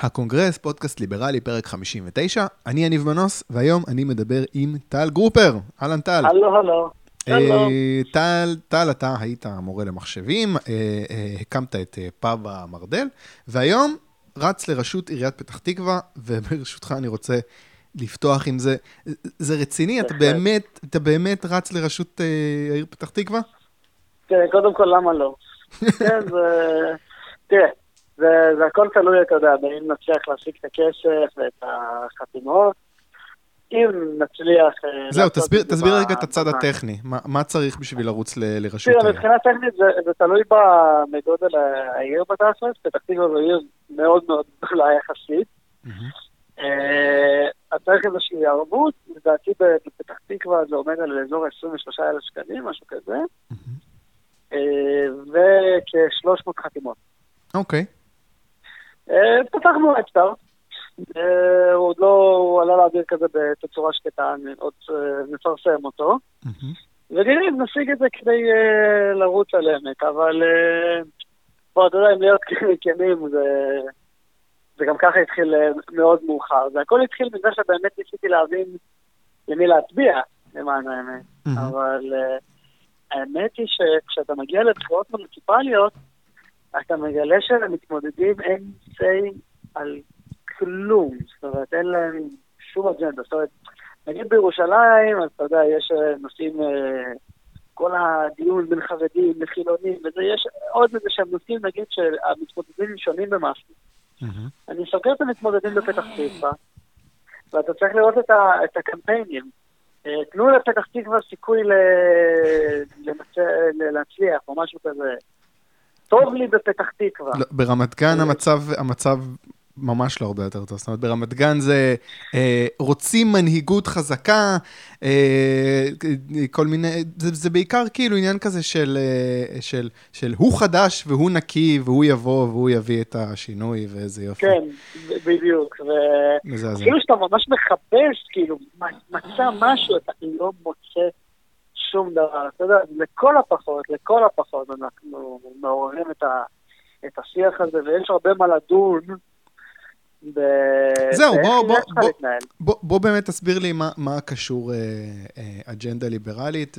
הקונגרס, פודקאסט ליברלי, פרק 59. אני יניב מנוס, והיום אני מדבר עם טל גרופר. אהלן טל. הלו, הלו. אה, טל, טל, אתה היית מורה למחשבים, אה, אה, הקמת את פאב המרדל, והיום רץ לראשות עיריית פתח תקווה, וברשותך אני רוצה לפתוח עם זה. זה רציני? אתה. באמת, אתה באמת רץ לראשות העיר פתח תקווה? כן, קודם כל, למה לא? כן, זה... תראה, זה, זה הכל תלוי, אתה יודע, אם נצליח להשיג את הכסף ואת החתימות. אם נצליח... אה, זהו, תסביר, תסביר רגע את הצד. הטכני. מה, מה צריך בשביל לרוץ ל- לראשות תראה, העיר? מבחינה טכנית זה, זה תלוי בגודל העיר בתכלס, פתח תקווה זו עיר מאוד מאוד גדולה יחסית. אתה צריך איזושהי ערבות, לדעתי בפתח תקווה זה עומד על אזור 23,000 שקלים, משהו כזה. אה, וכ-300 חתימות. אוקיי. אה, פתחנו אפסטארט, אה, הוא עוד לא, הוא עלה לאוויר כזה בתצורה שקטה, עוד אה, נפרסם אותו, מהמם. ונראה אם נשיג את זה כדי אה, לרוץ על עמק, אבל אה, בוא, אתה יודע, אם להיות כנים, זה, זה גם ככה התחיל אה, מאוד מאוחר. זה הכל התחיל מזה שבאמת ניסיתי להבין למי להצביע, למען האמת. אבל אה, האמת היא שכשאתה מגיע לבחירות מוניציפליות, אתה מגלה שלמתמודדים אין say על כלום. זאת אומרת, אין להם שום אג'נדה. זאת אומרת, נגיד בירושלים, אז אתה יודע, יש אה, נושאים, אה, כל הדיון בין חרדים לחילונים, וזה, יש עוד איזה שהם נושאים, נגיד, שהמתמודדים שונים במשהו. מהמם. אני סוגר את המתמודדים בפתח תקווה, ואתה צריך לראות את, ה, את הקמפיינים. אה, תנו לפתח תקווה סיכוי ל, למצ... להצליח, או משהו כזה. טוב לי בפתח תקווה. לא, ברמת גן אה. המצב, המצב ממש לא הרבה יותר טוב. זאת אומרת, ברמת גן זה אה, רוצים מנהיגות חזקה, אה, כל מיני, זה, זה בעיקר כאילו עניין כזה של, אה, של, של הוא חדש והוא נקי והוא יבוא והוא יביא את השינוי ואיזה יופי. כן, בדיוק. ו- מזעזע. אפילו שאתה ממש מחפש, כאילו, מצא משהו, אתה לא מוצא שום דבר. אתה יודע, לכל הפחות, לכל הפחות, אנחנו מעוררים את, ה- את השיח הזה, ויש הרבה מה לדון. ב... זהו, בוא- בוא- בוא-. בוא, בוא באמת תסביר לי מה, מה קשור אה, אה, אג'נדה ליברלית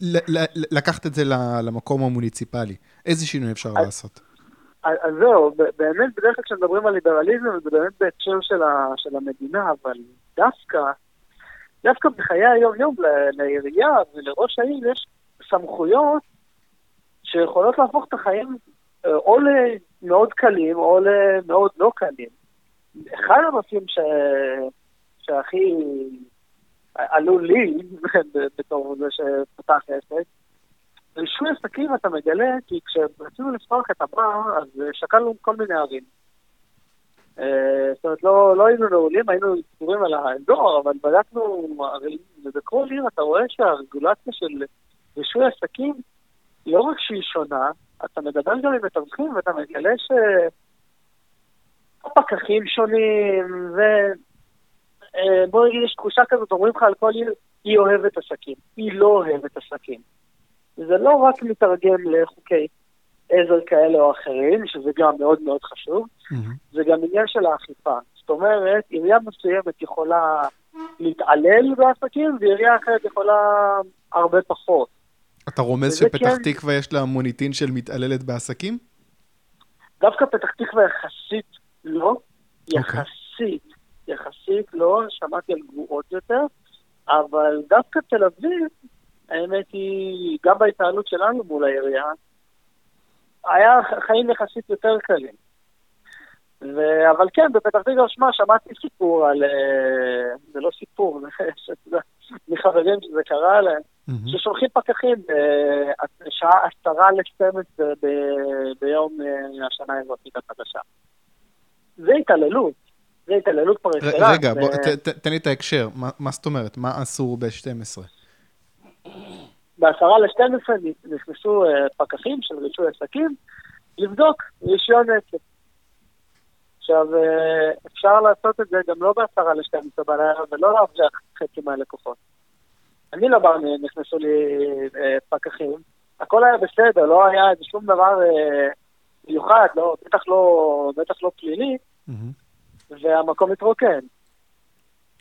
ולקחת את זה למקום המוניציפלי. איזה שינוי אפשר אז- לעשות? אז אז זהו, באמת בדרך כלל כשמדברים על ליברליזם זה באמת בהקשר של, ה, של המדינה, אבל דווקא, דווקא בחיי היום-יום לעירייה ולראש העיר יש סמכויות שיכולות להפוך את החיים אה, או למאוד קלים או למאוד לא קלים. אחד הנושאים ש... שהכי עלו לי בתור זה שפתח עסק, רישוי עסקים אתה מגלה, כי כשרצינו לפתוח את הבר, אז שקלנו כל מיני ערים. אה, זאת אומרת, לא, לא היינו נעולים, היינו סגורים על האזור, אבל בדקנו ערים, ובכל עיר אתה רואה שהרגולציה של רישוי עסקים, לא רק שהיא שונה, אתה מדבר גם עם מתווכים ואתה מגלה ש... הפקחים שונים, ו... אה, בוא נגיד, יש תחושה כזאת, אומרים לך על כל עיר, היא אוהבת עסקים, היא לא אוהבת עסקים. זה לא רק מתרגם לחוקי עזר כאלה או אחרים, שזה גם מאוד מאוד חשוב. זה גם עניין של האכיפה. זאת אומרת, עירייה מסוימת יכולה להתעלל בעסקים, ועירייה אחרת יכולה הרבה פחות. אתה רומז שפתח כן. תקווה יש לה מוניטין של מתעללת בעסקים? דווקא פתח תקווה יחסית לא, אוקיי. יחסית, יחסית לא, שמעתי על גרועות יותר, אבל דווקא תל אביב, האמת היא, גם בהתנהלות שלנו מול העירייה, היה חיים יחסית יותר קלים. ו... אבל כן, בפתח תקווה, שמע, שמעתי סיפור על... אה, זה לא סיפור, זה מחברים שזה קרה להם, מהמם. ששולחים פקחים בשעה עשרה ל-12 ביום אה, השנה האזרחית החדשה. זה התעללות. זה התעללות פר אקסלנס. רגע, בוא, ו- ת- ת- תן לי את ההקשר. מה- מה זאת אומרת? מה אסור ב-12? בעשרה ל-12 נכנסו אה, פקחים של רישוי עסקים לבדוק רישיון עסק. עכשיו, אה, אפשר לעשות את זה גם לא בעשרה ל-12 בלילה ולא להבריח חצי מהלקוחות. אני לא בא, נכנסו לי אה, פקחים, הכל היה בסדר, לא היה איזה שום דבר מיוחד, לא, בטח לא, בטח לא פלילי, מהמם. והמקום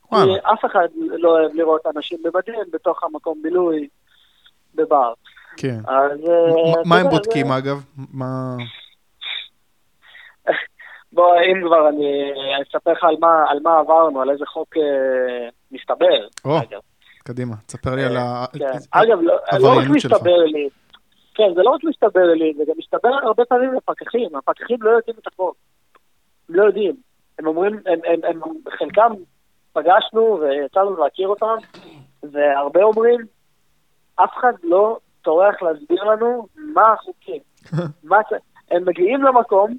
כי אף אחד לא אוהב לראות אנשים במדים בתוך המקום בילוי בבר. כן. אז... מ- אה, מה הם בודקים, אגב? מה... בוא, אם כבר אני אספר לך על מה, על מה עברנו, על איזה חוק אה, מסתבר. או, אגב. קדימה, תספר לי על ה... כן. אגב, לא, לא רק העבריינות שלך. מסתבר לי, כן, זה לא רק מסתבר לי, זה גם מסתבר הרבה פעמים לפקחים. הפקחים לא יודעים את החוק. הם לא יודעים. הם אומרים, הם, הם, הם, חלקם פגשנו ויצא לנו להכיר אותם, והרבה אומרים, אף אחד לא טורח להסביר לנו מה החוקים. מה הם מגיעים למקום,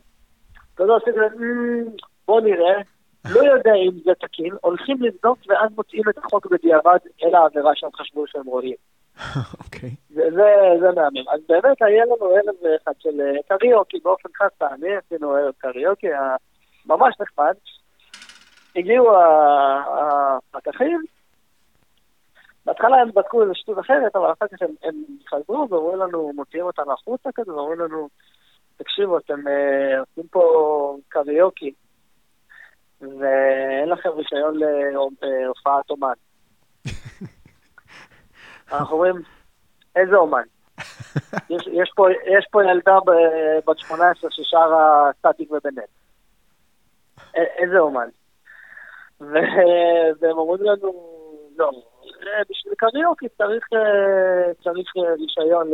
אתה יודע, עושים כזה, "אמ, בוא נראה, לא יודע אם זה תקין, הולכים לבדוק ואז מוצאים את החוק בדיעבד אל העבירה שהם חשבו שהם רואים. אוקיי. זה, מהמם. אז באמת היה לנו ערב אחד של אה, קריוקי באופן חד פעמי, עשינו ערב קריוקי ממש נחמד. הגיעו הפקחים, בהתחלה הם בדקו איזה שטות אחרת, אבל אחר כך הם, הם חזרו ואומרים לנו, מוציאים אותנו החוצה כזה, ואומרים לנו, תקשיבו, אתם אה, עושים פה קריוקי, ואין לכם רישיון להופעת אומן. אנחנו אומרים, איזה אומן? יש, יש, פה, יש פה ילדה בת 18 ששרה סטטיק ובנט. איזה אומן? והם אומרים לנו, לא, בשביל קריוקי צריך, אה, צריך אה, רישיון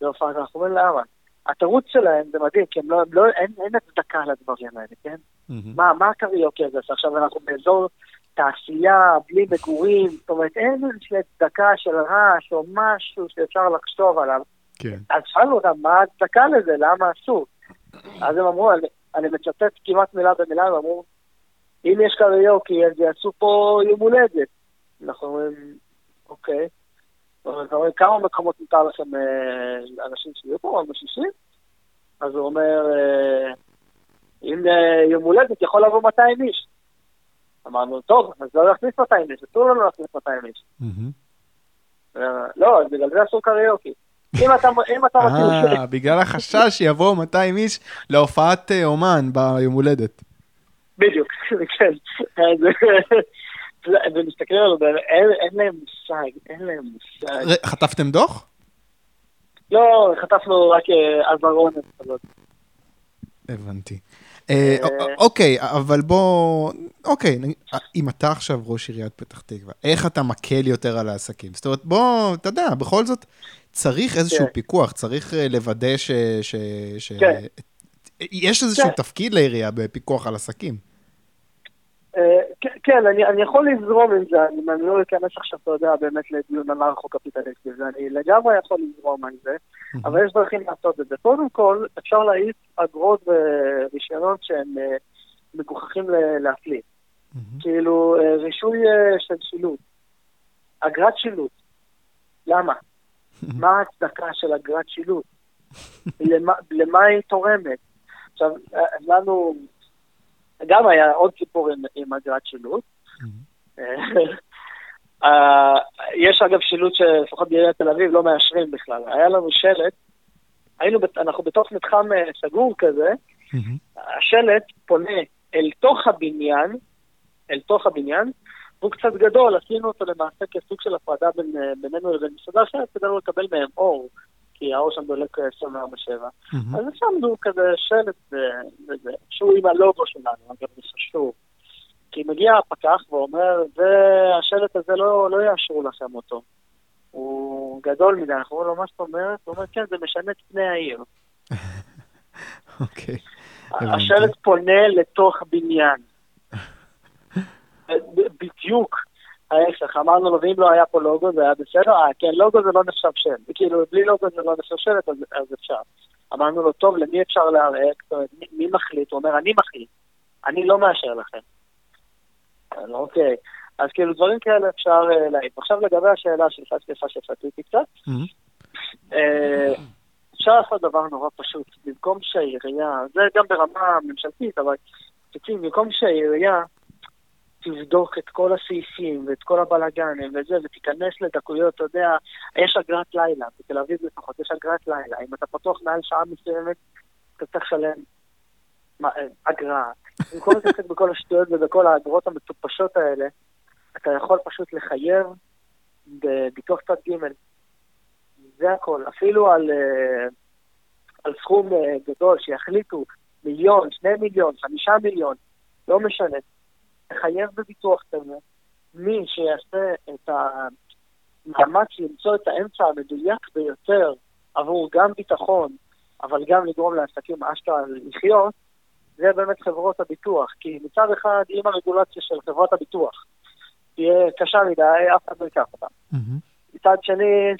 להופעה. אנחנו אומרים למה? התירוץ שלהם זה מדהים, כי הם לא, לא, אין, אין הצדקה לדברים האלה, כן? מהמם. מה, מה הקריוקי הזה? עכשיו אנחנו באזור תעשייה, בלי מגורים, זאת אומרת, אין איזושהי הצדקה של רעש או משהו שאפשר לחשוב עליו. כן. אז שאלנו אותם, מה ההצדקה לזה? למה אסור? אז הם אמרו, אני, אני מצטט כמעט מילה במילה, הם אמרו, אם יש קריוקי, אז יעשו פה יום הולדת. אנחנו אומרים, אוקיי. אז אומרים, כמה מקומות מותר לכם אה, אנשים שיהיו פה? אמרנו 60? אז הוא אומר, אה, אם אה, יום הולדת יכול לבוא 200 איש. אמרנו, טוב, אז לא להכניס 200 איש, אסור לנו להכניס 200 איש. לא, בגלל זה אסור קריוקי. אם אתה, אתה מכיר... אה, בגלל החשש שיבואו 200 איש להופעת אומן ביום הולדת. בדיוק, כן. ומסתכלים עלינו, אין אין להם מושג, אין להם מושג. חטפתם דוח? לא, חטפנו רק אה, אזהרון כזאת. הבנתי. אה, א- אוקיי, אבל בוא... אוקיי, אה, אם אתה עכשיו ראש עיריית פתח תקווה, איך אתה מקל יותר על העסקים? זאת אומרת, בוא, אתה יודע, בכל זאת, צריך איזשהו כן. פיקוח, צריך אה, לוודא ש- כן. יש איזשהו כן. תפקיד לעירייה בפיקוח על עסקים. אה, כן, אני אני יכול לזרום עם זה, אני אני לא אכנס עכשיו, אתה יודע, באמת לדיון אנרכו-קפיטליסטי, ואני לגמרי יכול לזרום על זה, אבל יש דרכים לעשות את זה. קודם כל, אפשר להעיף אגרות ורישיונות שהם אה, מגוחכים ל- להפליא. מהמם. כאילו, אה, רישוי של שילוט. אגרת שילוט. למה? מה ההצדקה של אגרת שילוט? למה, למה היא תורמת? עכשיו, לנו גם היה עוד סיפור עם, עם אגרת שילוט. אה, יש אגב שילוט שלפחות בעיריית תל אביב לא מאשרים בכלל. היה לנו שלט, היינו, אנחנו בתוך מתחם אה, סגור כזה, מהמם. השלט פונה אל תוך הבניין, אל תוך הבניין, והוא קצת גדול, עשינו אותו למעשה כסוג של הפרדה בין, אה, בינינו לבין משרדה אחרת, כדי לא לקבל מהם אור, כי האור שם דולק אה, 24/7. מהמם. אז שמנו כזה שלט וזה, שהוא עם הלוגו שלנו, אגב, זה חשוב. כי מגיע הפקח ואומר, והשלט הזה לא, לא יאשרו לכם אותו. הוא גדול מדי, אנחנו אומרים לו, מה זאת אומרת? הוא אומר, כן, זה משנה את פני העיר. אוקיי. הבנתי. השלט פונה לתוך בניין. בדיוק ההפך, אמרנו לו, ואם לא היה פה לוגו זה היה בסדר? אה, כן, לוגו זה לא נחשב שם. כאילו, בלי לוגו זה לא נחשב שלט, אז, אז אפשר. אמרנו לו, טוב, למי אפשר לערער? זאת אומרת, מי, מי מחליט? הוא אומר, אני מחליט. אני לא מאשר לכם. אז אוקיי. אז כאילו, דברים כאלה אפשר אה, להעיף. עכשיו לגבי השאלה שלך, סליחה שפתיתי קצת. אה, אפשר לעשות דבר נורא פשוט. במקום שהעירייה, זה גם ברמה ממשלתית, אבל במקום שהעירייה תבדוק את כל הסעיפים ואת כל הבלאגנים וזה, ותיכנס לדקויות, אתה יודע, יש אגרת לילה, בתל אביב לפחות יש אגרת לילה. אם אתה פתוח מעל שעה מסוימת, אתה צריך לשלם אה, אגרה. במקום להתעסק בכל השטויות ובכל האגרות המטופשות האלה, אתה יכול פשוט לחייב בביטוח צד ג'. זה הכל. אפילו על, אה, על סכום אה, גדול שיחליטו מיליון, שני מיליון, חמישה מיליון, לא משנה. לחייב בביטוח כזה, מי שיעשה את המאמץ למצוא את האמצע המדויק ביותר עבור גם ביטחון, אבל גם לגרום לעסקים אשכרה לחיות, זה באמת חברות הביטוח. כי מצד אחד, אם הרגולציה של חברות הביטוח תהיה קשה מדי, אף אחד לא ייקח אותה. Mm-hmm. מצד שני,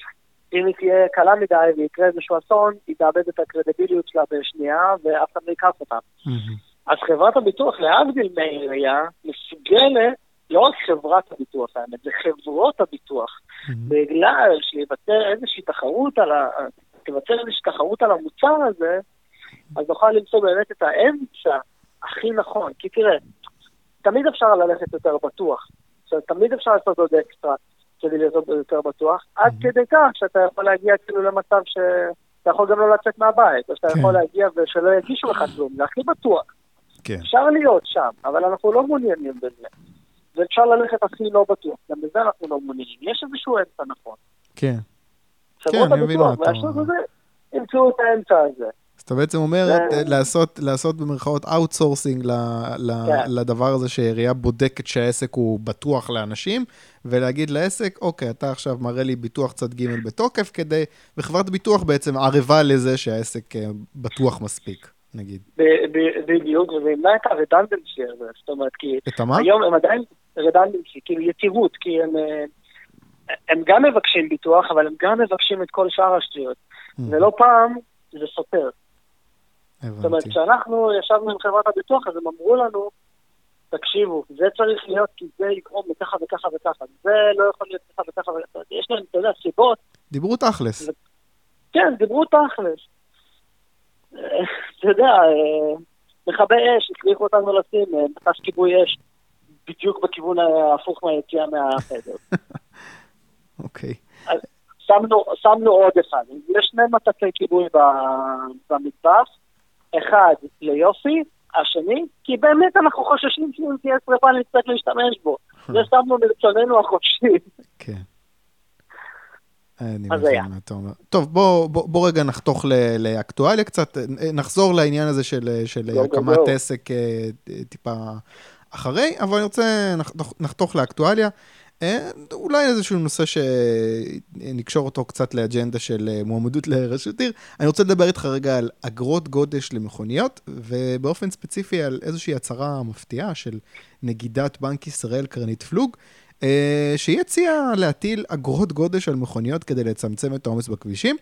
אם היא תהיה קלה מדי ויקרה איזשהו אסון, היא תאבד את הקרדיביליות שלה בשנייה, ואף אחד לא ייקח אותה. Mm-hmm. אז חברת הביטוח, להבדיל מהעירייה, מסוגלת, לא רק חברת הביטוח, האמת, זה חברות הביטוח. Mm-hmm. בגלל שיוותר איזושהי תחרות על ה... תיווצר איזושהי תחרות על המוצר הזה, אז נוכל למצוא באמת את האמצע הכי נכון. כי תראה, תמיד אפשר ללכת יותר בטוח. אומרת, תמיד אפשר לעשות עוד אקסטרה כדי להיות יותר בטוח, עד כדי כך שאתה יכול להגיע כאילו למצב שאתה יכול גם לא לצאת מהבית, או שאתה כן. יכול להגיע ושלא יגישו לך כלום, זה הכי בטוח. כן. אפשר להיות שם, אבל אנחנו לא מעוניינים בזה. ואפשר ללכת הכי לא בטוח, גם בזה אנחנו לא מעוניינים. יש איזשהו אמצע נכון. כן. כן, אני מבין מה אתה אומר. ימצאו את האמצע הזה. אז אתה בעצם אומר לעשות, לעשות במרכאות outsourcing כן. לדבר הזה שהעירייה בודקת שהעסק הוא בטוח לאנשים, ולהגיד לעסק, אוקיי, אתה עכשיו מראה לי ביטוח צד ג' בתוקף, כדי, וחברת ביטוח בעצם ערבה לזה שהעסק אה, בטוח מספיק. נגיד. בדיוק, וזה ימנע את ה redundancy הזה, זאת אומרת, כי... את המה? היום הם עדיין redundancy, כאילו יתירות, כי הם, אה, הם גם מבקשים ביטוח, אבל הם גם מבקשים את כל שאר השטויות. Mm. ולא פעם זה סותר. הבנתי. זאת אומרת, כשאנחנו ישבנו עם חברת הביטוח, אז הם אמרו לנו, תקשיבו, זה צריך להיות כי זה יגרום לככה וככה וככה, זה לא יכול להיות ככה וככה וככה, יש להם, אתה יודע, סיבות. דיברו תכלס. כן, דיברו תכלס. אתה יודע, אה, מכבי אש, הצליחו אותנו לשים אה, מטס כיבוי אש בדיוק בכיוון ההפוך מהיציאה מהחדר. אוקיי. שמנו, שמנו עוד אחד. יש שני מטסי כיבוי במטבח, אחד ליופי, השני, כי באמת אנחנו חוששים שאם תהיה שרפה נצטרך להשתמש בו. זה שמנו מרצוננו החופשי. כן. אני מבין מה אתה אומר. טוב, בוא, בוא, בוא רגע נחתוך לאקטואליה קצת, נחזור לעניין הזה של, של הקמת עסק אה, טיפה אחרי, אבל אני רוצה, נחתוך, נחתוך לאקטואליה. אה, אולי איזשהו נושא שנקשור אותו קצת לאג'נדה של אה, מועמדות לרשת עיר. אני רוצה לדבר איתך רגע על אגרות גודש למכוניות, ובאופן ספציפי על איזושהי הצהרה מפתיעה של נגידת בנק ישראל קרנית פלוג, שהיא הציעה להטיל אגרות גודש על מכוניות כדי לצמצם את העומס בכבישים.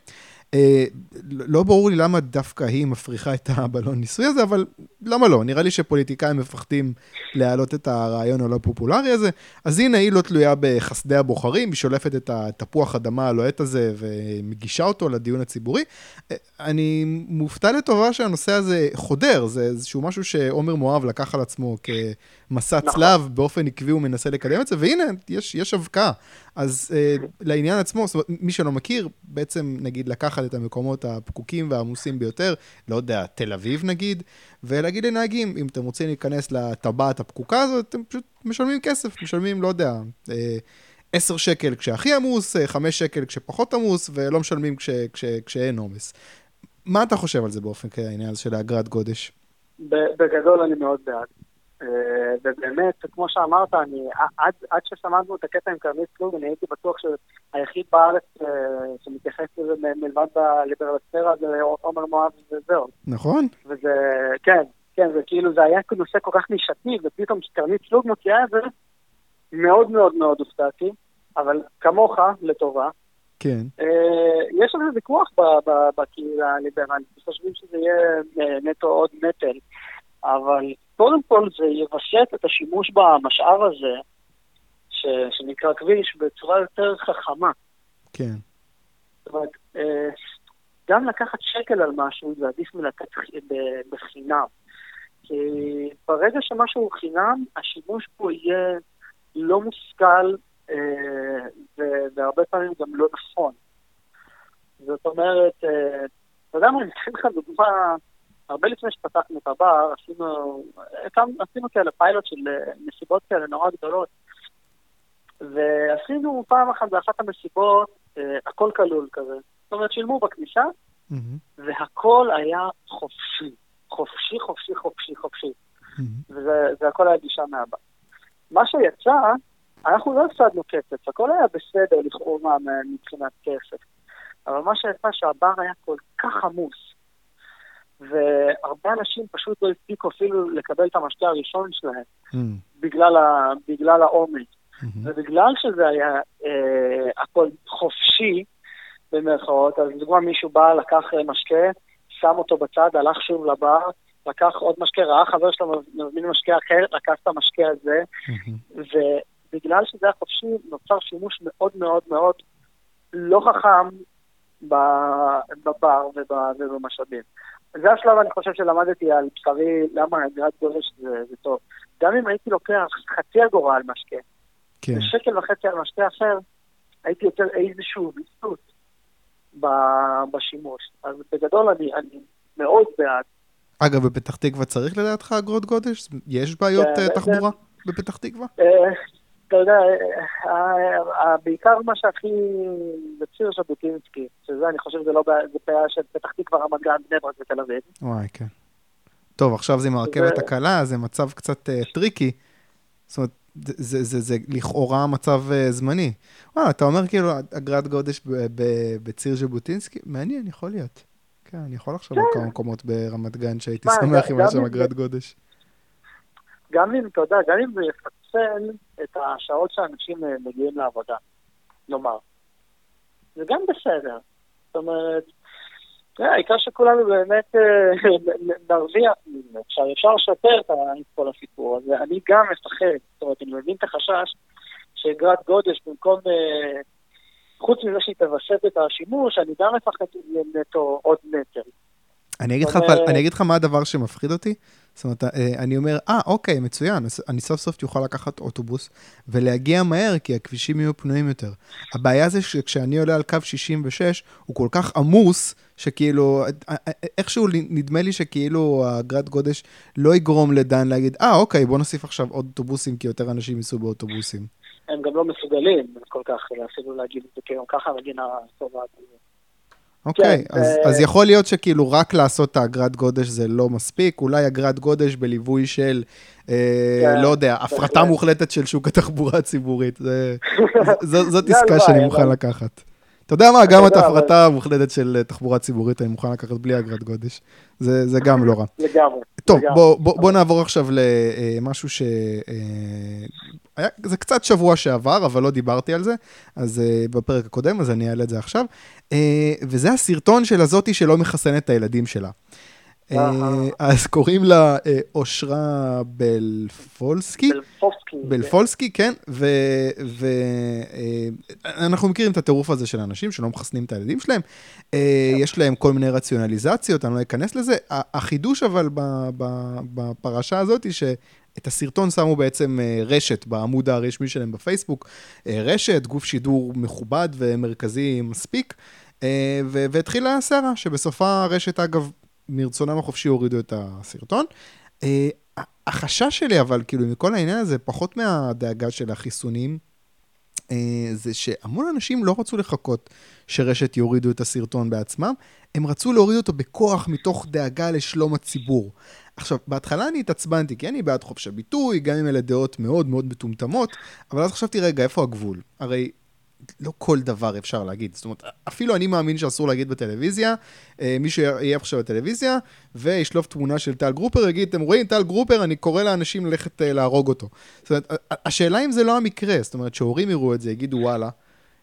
אה, לא ברור לי למה דווקא היא מפריחה את הבלון ניסוי הזה, אבל למה לא? נראה לי שפוליטיקאים מפחדים להעלות את הרעיון הלא פופולרי הזה. אז הנה, היא לא תלויה בחסדי הבוחרים, היא שולפת את התפוח אדמה הלוהט הזה ומגישה אותו לדיון הציבורי. אה, אני מופתע לטובה שהנושא הזה חודר, זה איזשהו משהו שעומר מואב לקח על עצמו כמסע נכון. צלב, באופן עקבי הוא מנסה לקדם את זה, והנה, יש, יש אבקה. אז אה, לעניין עצמו, זאת אומרת, מי שלא מכיר, בעצם נגיד לקחת את המקומות הפקוקים והעמוסים ביותר, לא יודע, תל אביב נגיד, ולהגיד לנהגים, אם אתם רוצים להיכנס לטבעת הפקוקה הזאת, אתם פשוט משלמים כסף, משלמים, לא יודע, אה, 10 שקל כשהכי עמוס, 5 אה, שקל כשפחות עמוס, ולא משלמים כש, כש, כשאין עומס. מה אתה חושב על זה באופן כעניין הזה של האגרת גודש? בגדול אני מאוד בעד. אה, ובאמת, כמו שאמרת, אני, עד, עד ששמענו את הקטע עם כרמית פלוג, אני הייתי בטוח שהיחיד בארץ אה, שמתייחס לזה מלבד בליברלספירה זה עומר מואב וזהו. נכון. וזה, כן, כן, זה כאילו, זה היה נושא כל כך נישתי, ופתאום כשכרמית פלוג מוציאה את זה, מאוד מאוד מאוד הופתעתי, אבל כמוך, לטובה. כן. אה, יש על זה ויכוח בקהילה הליברלית, חושבים שזה יהיה נטו עוד נטל, אבל קודם כל זה יווסת את השימוש במשאב הזה, ש, שנקרא כביש, בצורה יותר חכמה. כן. זאת אומרת, אה, גם לקחת שקל על משהו זה עדיף מלתת בחינם. כי ברגע שמשהו הוא חינם, השימוש בו יהיה לא מושכל אה, והרבה פעמים גם לא נכון. זאת אומרת, אה, אתה יודע מה, אני אתן לך דוגמה הרבה לפני שפתחנו את הבר, עשינו, עשינו כאלה פיילוט של אה, מסיבות כאלה נורא גדולות. ועשינו פעם אחת באחת המסיבות, אה, הכל כלול כזה. זאת אומרת, שילמו בכניסה, mm-hmm. והכל היה חופשי. חופשי, חופשי, חופשי, חופשי. Mm-hmm. וזה הכל היה גישה מהבא. מה שיצא, אנחנו לא הפסדנו כסף, הכל היה בסדר לכאורה מבחינת כסף. אבל מה שיצא שהבר היה כל כך עמוס, והרבה אנשים פשוט לא הספיקו אפילו לקבל את המשקה הראשון שלהם, mm. בגלל, ה, בגלל העומס. Mm-hmm. ובגלל שזה היה אה, הכל חופשי, במרכאות, אז לדוגמה מישהו בא, לקח אה, משקה, שם אותו בצד, הלך שוב לבר, לקח עוד משקה, ראה חבר שלו מזמין משקה אחר, לקח את המשקה הזה, mm-hmm. ובגלל שזה היה חופשי, נוצר שימוש מאוד מאוד מאוד לא חכם בבר ובמשאבים. זה השלב, אני חושב, שלמדתי על בשרי, למה אגרת גורש זה, זה טוב. גם אם הייתי לוקח חצי אגורה על משקה, כן. ושקל וחצי על משקה אחר, הייתי יוצר איזשהו ויסות בשימוש. אז בגדול אני, אני מאוד בעד. אגב, בפתח תקווה צריך לדעתך אגרות גודש? יש בעיות כן, uh, תחבורה זה... בפתח תקווה? אתה יודע, אה, בעיקר מה שהכי... זה ציר ז'בוטינסקי, שזה אני חושב שזה לא בעיה, זה בעיה של פתח תקווה, רמת גן, בני ברק ותל אביב. וואי, כן. טוב, עכשיו זה עם הרכבת הקלה, זה מצב קצת tricky. זאת אומרת, זה, זה, זה, זה לכאורה מצב uh, זמני. וואו, אתה אומר כאילו אגרת גודש בציר ז'בוטינסקי? מעניין, יכול להיות. כן, אני יכול לחשוב על כן. כמה מקומות ברמת גן שהייתי שמח אם היה שם אגרת גודש. גם אם, אתה יודע, גם אם זה יפצל את השעות שאנשים אה, מגיעים לעבודה, נאמר. זה גם בסדר. זאת אומרת, העיקר שכולנו באמת אה, נרוויח מזה. עכשיו, אפשר לשפר את כל הסיפור הזה. אני גם מפחד, זאת אומרת, אני מבין את החשש שאגרת גודש במקום... אה, חוץ מזה שהיא תווסת את השימוש, אני גם מפחד נטו עוד נטל. אני אגיד, לך, אני אגיד לך מה הדבר שמפחיד אותי. זאת אומרת, אה, אני אומר, אה, אוקיי, מצוין, אני סוף סוף אוכל לקחת אוטובוס ולהגיע מהר, כי הכבישים יהיו פנויים יותר. הבעיה זה שכשאני עולה על קו 66, הוא כל כך עמוס, שכאילו, אה, אה, איכשהו נדמה לי שכאילו האגרת גודש לא יגרום לדן להגיד, אה, אוקיי, בוא נוסיף עכשיו עוד אוטובוסים, כי יותר אנשים ייסעו באוטובוסים. הם גם לא מסוגלים כל כך אפילו להגיד את זה, כי גם ככה המדינה טובה. אוקיי, כן, אז, ו... אז יכול להיות שכאילו רק לעשות את האגרת גודש זה לא מספיק, אולי אגרת גודש בליווי של, אה, כן, לא יודע, הפרטה מוחלטת של שוק התחבורה הציבורית. זה, ז, זאת עסקה שאני מוכן. לקחת. אתה יודע מה, גם את ההפרטה המוחלטת של אה, תחבורה ציבורית אני מוכן לקחת בלי אגרת גודש. זה, זה גם לא רע. לגמרי. טוב, לגמרי. בוא, בוא, בוא נעבור עכשיו למשהו ש... היה, זה קצת שבוע שעבר, אבל לא דיברתי על זה, אז בפרק הקודם, אז אני אעלה את זה עכשיו. וזה הסרטון של הזאתי שלא מחסנת את הילדים שלה. Uh, אז קוראים לה אושרה בלפולסקי. בלפולסקי. בלפולסקי, כן. ואנחנו מכירים את הטירוף הזה של אנשים שלא מחסנים את הילדים שלהם. יש להם כל מיני רציונליזציות, אני לא אכנס לזה. החידוש אבל בפרשה הזאת, היא את הסרטון שמו בעצם אה, רשת בעמוד הרשמי שלהם בפייסבוק, אה, רשת, גוף שידור מכובד ומרכזי מספיק, אה, והתחילה הסערה, שבסופה הרשת, אגב, מרצונם החופשי הורידו את הסרטון. החשש שלי, אבל, כאילו, מכל העניין הזה, פחות מהדאגה של החיסונים, זה שהמון אנשים לא רצו לחכות שרשת יורידו את הסרטון בעצמם, הם רצו להוריד אותו בכוח מתוך דאגה לשלום הציבור. עכשיו, בהתחלה אני התעצבנתי, כי אני בעד חופש הביטוי, גם אם אלה דעות מאוד מאוד מטומטמות, אבל אז חשבתי, רגע, איפה הגבול? הרי לא כל דבר אפשר להגיד. זאת אומרת, אפילו אני מאמין שאסור להגיד בטלוויזיה, אה, מישהו יהיה עכשיו בטלוויזיה, וישלוף תמונה של טל גרופר, יגיד, אתם רואים, טל גרופר, אני קורא לאנשים ללכת אה, להרוג אותו. זאת אומרת, השאלה אם זה לא המקרה, זאת אומרת, שהורים יראו את זה, יגידו, וואלה,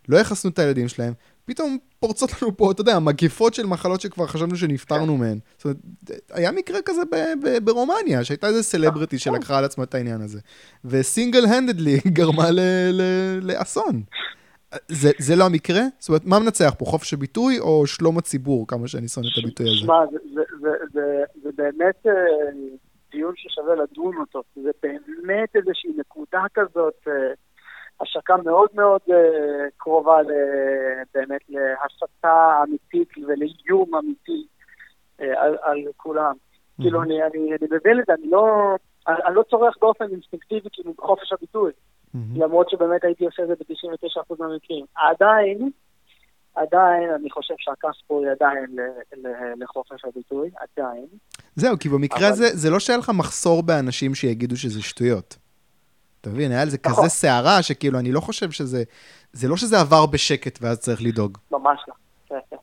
לא יחסנו את הילדים שלהם, פתאום פורצות לנו פה, אתה יודע, מגיפות של מחלות שכבר חשבנו שנפטרנו כן. מהן. זאת אומרת, היה מקרה כזה ברומניה, שהייתה איזה סלבריטי שלקחה על עצמה את העניין הזה, וסינגל הנדדלי גרמה לאסון. זה, זה לא המקרה? זאת אומרת, מה מנצח פה, חופש הביטוי או שלום הציבור, כמה שאני שונא את הביטוי הזה? שמע, זה, זה, זה, זה, זה באמת אה, דיון ששווה לדון אותו. זה באמת איזושהי נקודה כזאת. אה, השקה מאוד מאוד uh, קרובה באמת להסתה אמיתית ולאיום אמיתי על, על כולם. כאילו, אני אני- אני מבין את זה, אני לא... אני אני לא צורך באופן אינסטינקטיבי, כאילו, חופש הביטוי. מהמם. למרות שבאמת הייתי עושה את זה ב-99% מהמקרים. עדיין, עדיין, אני חושב שהכף פה היא עדיין לחופש הביטוי, עדיין. זהו, כי במקרה אבל- הזה, זה לא שהיה לך מחסור באנשים שיגידו שזה שטויות. אתה מבין, היה על זה נכון. כזה סערה, שכאילו, אני לא חושב שזה... זה לא שזה עבר בשקט ואז צריך לדאוג. ממש לא. כן, כן.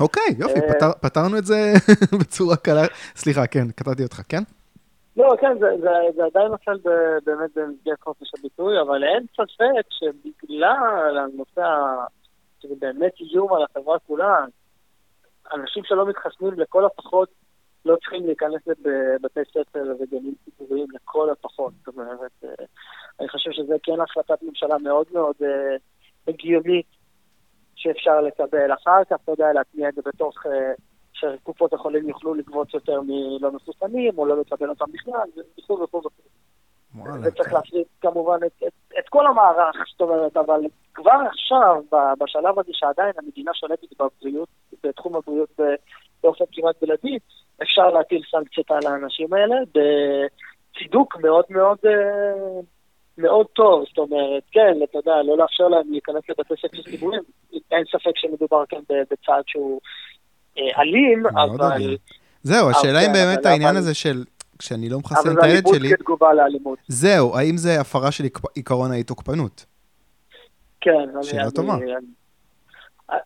אוקיי, יופי, אה, פתר- פתרנו את זה בצורה קלה. סליחה, כן, קטעתי אותך, כן? לא, כן, זה, זה, זה עדיין נופל באמת במסגרת חופש הביטוי, אבל אין ספק שבגלל הנושא, שזה באמת איום על החברה כולה, אנשים שלא מתחסנים לכל הפחות לא צריכים להיכנס לבתי ספר וגנים ציבוריים לכל הפחות. זאת אומרת, אה, אני חושב שזה כן החלטת ממשלה מאוד מאוד אה, הגיונית שאפשר לקבל. אחר כך, אתה יודע, להטמיע את זה בתוך... שקופות החולים יוכלו לגבות יותר מלא מחוסנים, או לא לקבל אותם בכלל, וכו' וכו' וצריך. להפריד כמובן את, את, את כל המערך, זאת אומרת, אבל כבר עכשיו, בשלב הזה שעדיין המדינה שולטת בבריאות, בתחום הבריאות באופן כמעט בלעדי, אפשר להטיל סנקציות על האנשים האלה בצידוק מאוד מאוד... אה, מאוד טוב, זאת אומרת, כן, אתה יודע, לא לאפשר להם להיכנס לבתי ספר ציבוריים, אין ספק שמדובר כאן בצעד שהוא אלים, מאוד אבל... אלים. זהו, השאלה כן, אם באמת אבל- העניין אבל- הזה של... כשאני לא מחסן אבל את זה הילד אלימות שלי, כתגובה לאלימות. זהו, האם זה הפרה של עיקרון האי-תוקפנות? כן. שאלה טובה. אה,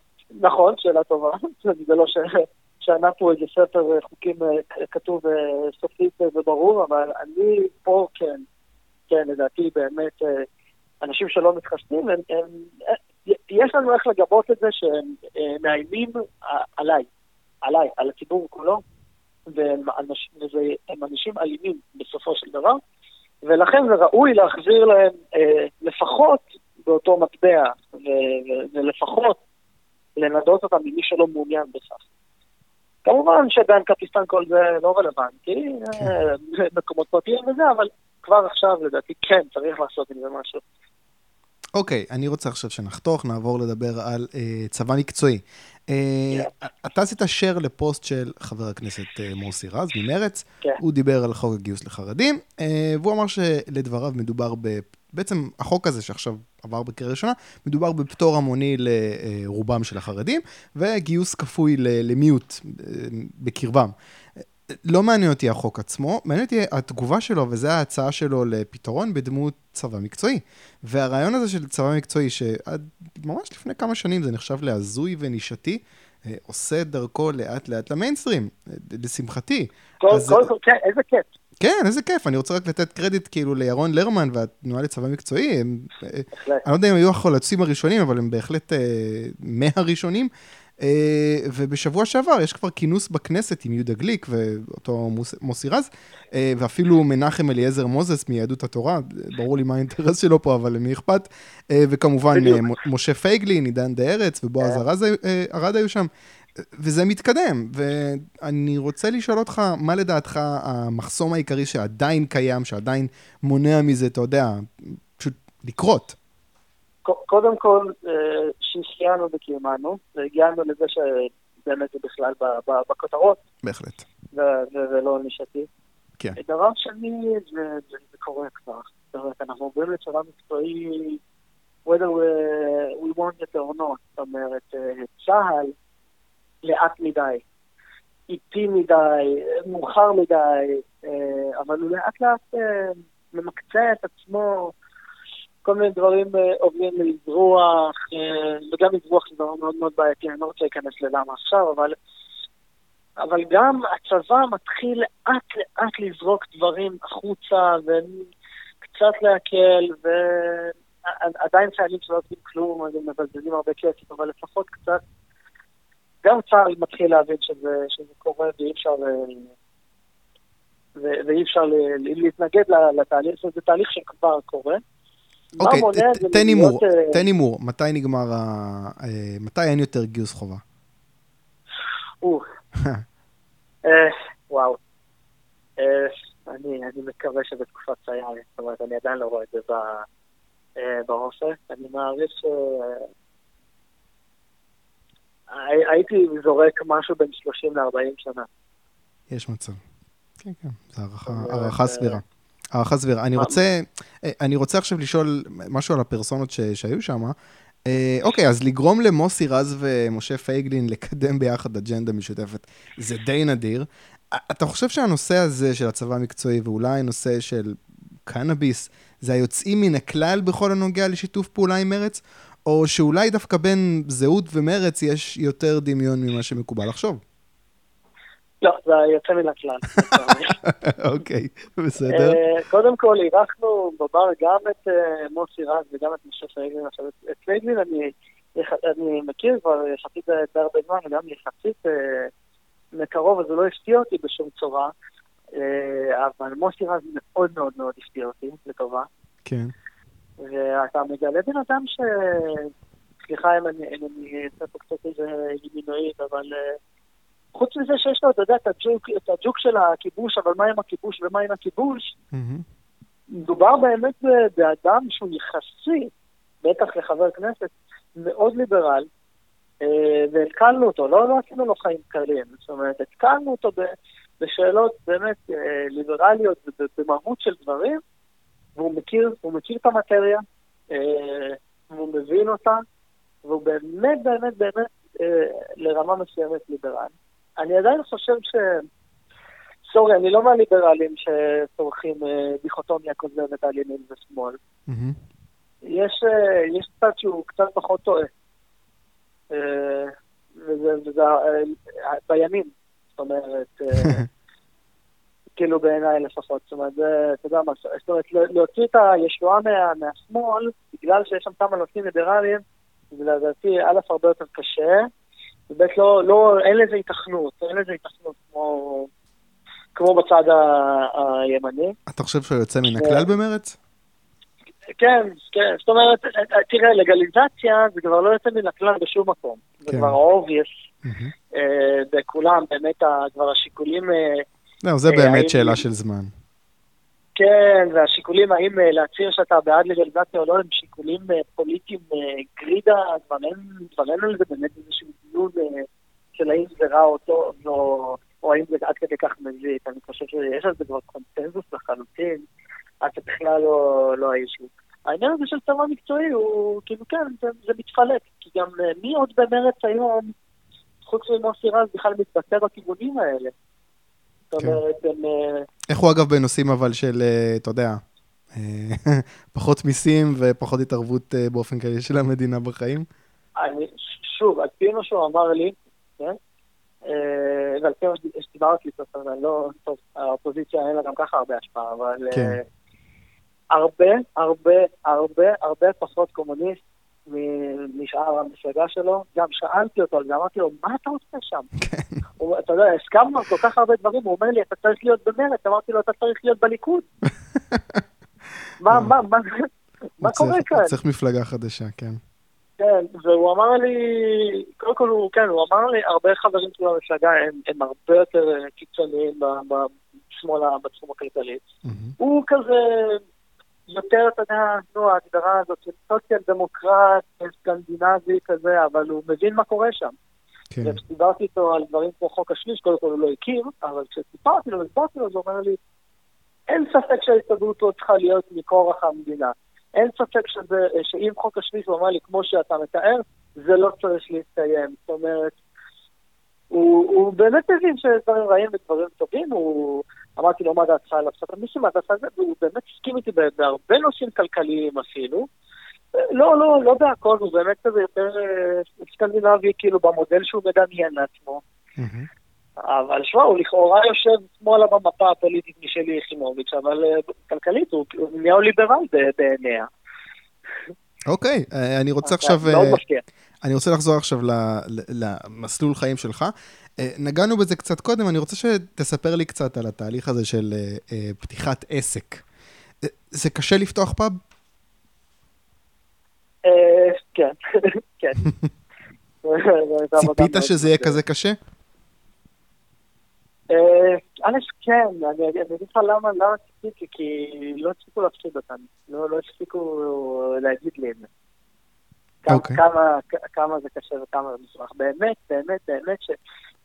נכון, שאלה טובה. זה לא ש... שענה פה איזה ספר חוקים אה, כתוב אה, סופית אה, וברור, אבל אני פה כן, כן, לדעתי באמת, אה, אנשים שלא מתחסנים, הם, הם, אה, יש לנו איך לגבות את זה שהם אה, מאיימים עליי, עליי, על הציבור כולו, והם אנשים, אלימים בסופו של דבר, ולכן זה ראוי להחזיר להם אה, לפחות באותו מטבע, ולפחות לנדות אותם ממי שלא מעוניין בכך. כמובן שבאנקפיסטן כל זה לא רלוונטי, אה, מקומות פרטיים וזה, אבל כבר עכשיו לדעתי כן צריך לעשות עם זה משהו. אוקיי, אני רוצה עכשיו שנחתוך, נעבור לדבר על אה, צבא מקצועי. אה, אתה עשית share לפוסט של חבר הכנסת אה, מוסי רז ממרץ, כן. הוא דיבר על חוק הגיוס לחרדים, אה, והוא אמר שלדבריו מדובר ב... בעצם החוק הזה שעכשיו עבר בקריאה ראשונה, מדובר בפטור המוני לרובם של החרדים, וגיוס כפוי למיעוט בקרבם. לא מעניין אותי החוק עצמו, מעניין אותי התגובה שלו, וזו ההצעה שלו לפתרון בדמות צבא מקצועי. והרעיון הזה של צבא מקצועי, שעד ממש לפני כמה שנים זה נחשב להזוי ונישתי, אה, עושה דרכו לאט לאט למיינסטרים, אה, לשמחתי. כל, אז- כל, כל, כן, איזה כיף. כן, איזה כיף, אני רוצה רק לתת קרדיט כאילו לירון לרמן והתנועה לצבא מקצועי, הם, אה, בהחלט. אני לא יודע אם היו החלוצים הראשונים, אבל הם בהחלט מהראשונים. אה, ובשבוע שעבר יש כבר כינוס בכנסת עם יהודה גליק ואותו מוס, מוסי רז, אה, ואפילו מנחם אליעזר מוזס מיהדות התורה, ברור לי מה האינטרס שלו פה, אבל למי אכפת, אה, וכמובן. אה, משה פייגלין, עידן דה ארץ ובועז אה, ארד היו שם. וזה מתקדם, ואני רוצה לשאול אותך, מה לדעתך המחסום העיקרי שעדיין קיים, שעדיין מונע מזה, אתה יודע, פשוט לקרות? קודם כל, אה, שהחיינו וקיומנו, והגענו לזה שבאמת זה בכלל בכותרות, בהחלט. ולא נישתי. כן. דבר שני, זה, זה, זה קורה כבר. זאת אומרת, אנחנו עוברים לצבא מקצועי, whether we, we want it or not. זאת אומרת, אה, צה"ל לאט מדי, איטי מדי, מאוחר מדי, אה, אבל הוא לאט לאט ממקצע את עצמו, כל מיני דברים אה, עוברים לאזרוח, אה, וגם אזרוח זה דבר מאוד מאוד בעייתי, אני לא רוצה להיכנס ללמה עכשיו, אבל אבל גם הצבא מתחיל לאט לאט לזרוק דברים החוצה וקצת להקל, ועדיין חיילים שלא עושים כלום, אז הם מבזבזים הרבה כסף, אבל לפחות קצת, גם צה"ל מתחיל להבין שזה, שזה קורה ואי אפשר, אה, ו- ואי אפשר להתנגד לתהליך, זה תהליך שכבר קורה. אוקיי, תן הימור, אה, תן הימור, מתי נגמר ה... אה, מתי אין יותר גיוס חובה? אה, וואו. אני, אני מקווה שבתקופת סייארי, זאת אומרת, אני עדיין לא רואה את זה באופק. אני מעריך ש... הי- הייתי זורק משהו בין 30 ל-40 שנה. יש מצב. כן, כן, זו הערכה סבירה. הערכה סבירה. אני רוצה, אני רוצה עכשיו לשאול משהו על הפרסונות שהיו שם. אוקיי, אז לגרום למוסי רז ומשה פייגלין לקדם ביחד אג'נדה משותפת, זה די נדיר. אתה חושב שהנושא הזה של הצבא המקצועי, ואולי נושא של קנאביס, זה היוצאים מן הכלל בכל הנוגע לשיתוף פעולה עם מרץ? או שאולי דווקא בין זהות ומרץ יש יותר דמיון ממה שמקובל לחשוב? לא, זה יוצא מן הכלל. אוקיי, בסדר. אה, קודם כל, אירחנו בבר גם את אה, מוסי רז וגם את משה פייגלין. עכשיו, את פייגלין אני מכיר כבר יחסית די הרבה זמן, וגם יחסית אה, מקרוב, אז זה לא הפתיע אותי בשום צורה. אבל מוסי רז מאוד מאוד מאוד הפתיע אותי, לטובה. כן. ואתה מגלה בן אדם ש... סליחה אם אני אעשה פה קצת איזה ימינואית, אבל חוץ מזה שיש לו, אתה יודע, את הג'וק, את הג'וק של הכיבוש, אבל מה עם הכיבוש ומה עם הכיבוש? מדובר באמת באדם שהוא יחסי, בטח לחבר כנסת, מאוד ליברל, אה, והתקלנו אותו, לא, לא עשינו לו חיים קלים, זאת אומרת, התקלנו אותו בשאלות באמת אה, ליברליות ובמהות של דברים, והוא מכיר, הוא מכיר את המטריה, אה, והוא מבין אותה, והוא באמת באמת באמת לרמה מסוימת ליברל. אני עדיין חושב ש... סורי, אני לא מהליברלים שצורכים אה, דיכוטומיה כוזבת על ימין ושמאל. יש, אה, יש צד שהוא קצת פחות טועה. אה, וזה, וזה בימין, זאת אומרת, כאילו בעיניי לפחות. זאת אומרת, זה, אתה יודע מה, זאת אומרת, להוציא את הישועה מה, מהשמאל, בגלל שיש שם כמה נושאים ליברליים, זה לדעתי א' הרבה יותר קשה, באמת לא, לא, אין לזה התכנות, אין לזה התכנות כמו, כמו בצד הימני. אתה חושב שהוא יוצא מן הכלל במרץ? כן, כן, זאת אומרת, תראה, לגליזציה זה כבר לא יוצא מן הכלל בשום מקום. זה כן. כבר obvious אה, בכולם, באמת כבר השיקולים... אה, לא, זה באמת שאלה של זמן. כן, והשיקולים האם אה, להצהיר שאתה בעד לגליזציה או לא, הם שיקולים פוליטיים גרידה, כבר אין על זה באמת איזשהו דיון של האם זה רע או טוב, או, או האם זה עד כדי כך מזיק. אני חושב שיש על זה כבר קונצנזוס לחלוטין, עד שבכלל לא, לא האישו. העניין הזה של צבא מקצועי הוא, כאילו כן, זה, זה מתפלק, כי גם מי עוד במרץ היום, חוץ ממוסי רז, בכלל מתבטא בכיוונים האלה. זאת כן. אומרת, הם... איך הוא אגב בנושאים אבל של, אה, אתה יודע, אה, פחות מיסים ופחות התערבות אה, באופן כללי של המדינה בחיים? אני, שוב, על פי מה שהוא אמר לי, כן? ועל פי מה שדיברתי איתו, אני לא, טוב, האופוזיציה אין לה גם ככה הרבה השפעה, אבל כן. הרבה, הרבה, הרבה, הרבה פחות קומוניסט משאר המפלגה שלו. גם שאלתי אותו על זה, אמרתי לו, מה אתה עושה שם? כן. אתה יודע, הסכמנו על כל כך הרבה דברים, הוא אומר לי, אתה צריך להיות במרץ, אמרתי לו, אתה צריך להיות בליכוד. מה, מה, מה, מה קורה כאן? צריך מפלגה חדשה, כן. כן, והוא אמר לי, קודם כל הוא, כן, הוא אמר לי, הרבה חברים שלו במפלגה הם, הם הרבה יותר קיצוניים בשמאלה, בתחום הכלכלי. הוא כזה יותר, אתה יודע, נו, ההגדרה הזאת של סוציאל דמוקרט, סקנדינבי כזה, אבל הוא מבין מה קורה שם. כן. וכשדיברתי איתו על דברים כמו חוק השליש, קודם כל הוא לא הכיר, אבל כשסיפרתי לו, הסברתי לו, אז הוא אומר לי, אין ספק שההסתדרות לא צריכה להיות מכורח המדינה. אין ספק שזה, שאם חוק השליש, הוא אמר לי, כמו שאתה מתאר, זה לא צריך להסתיים. זאת אומרת, הוא, הוא באמת מבין שיש דברים רעים ודברים טובים, הוא... אמרתי לו, מה דעתך על הפסקת מיסים, מה דעתך על זה, והוא באמת הסכים איתי בהרבה נושאים כלכליים אפילו. לא, לא, לא בהכל, הוא באמת כזה יותר אה, סקנדינבי, כאילו, במודל שהוא מדמיין לעצמו. אבל שמע, הוא לכאורה יושב שמאלה במפה הפוליטית משלי יחימוביץ', אבל אה, כלכלית הוא ניאו-ליברל בעיניה. אוקיי, אה, אני רוצה עכשיו... מאוד מפתיע. אני רוצה לחזור עכשיו למסלול חיים שלך. נגענו בזה קצת קודם, אני רוצה שתספר לי קצת על התהליך הזה של פתיחת עסק. זה קשה לפתוח פאב? כן, כן. ציפית שזה יהיה כזה קשה? אה, א', כן, אני אגיד לך למה ציפיתי, כי לא הצליחו להפסיד אותנו. לא, לא הצליחו להגיד לי את זה. אוקיי. כמה זה קשה וכמה זה מסובך. באמת, באמת, באמת,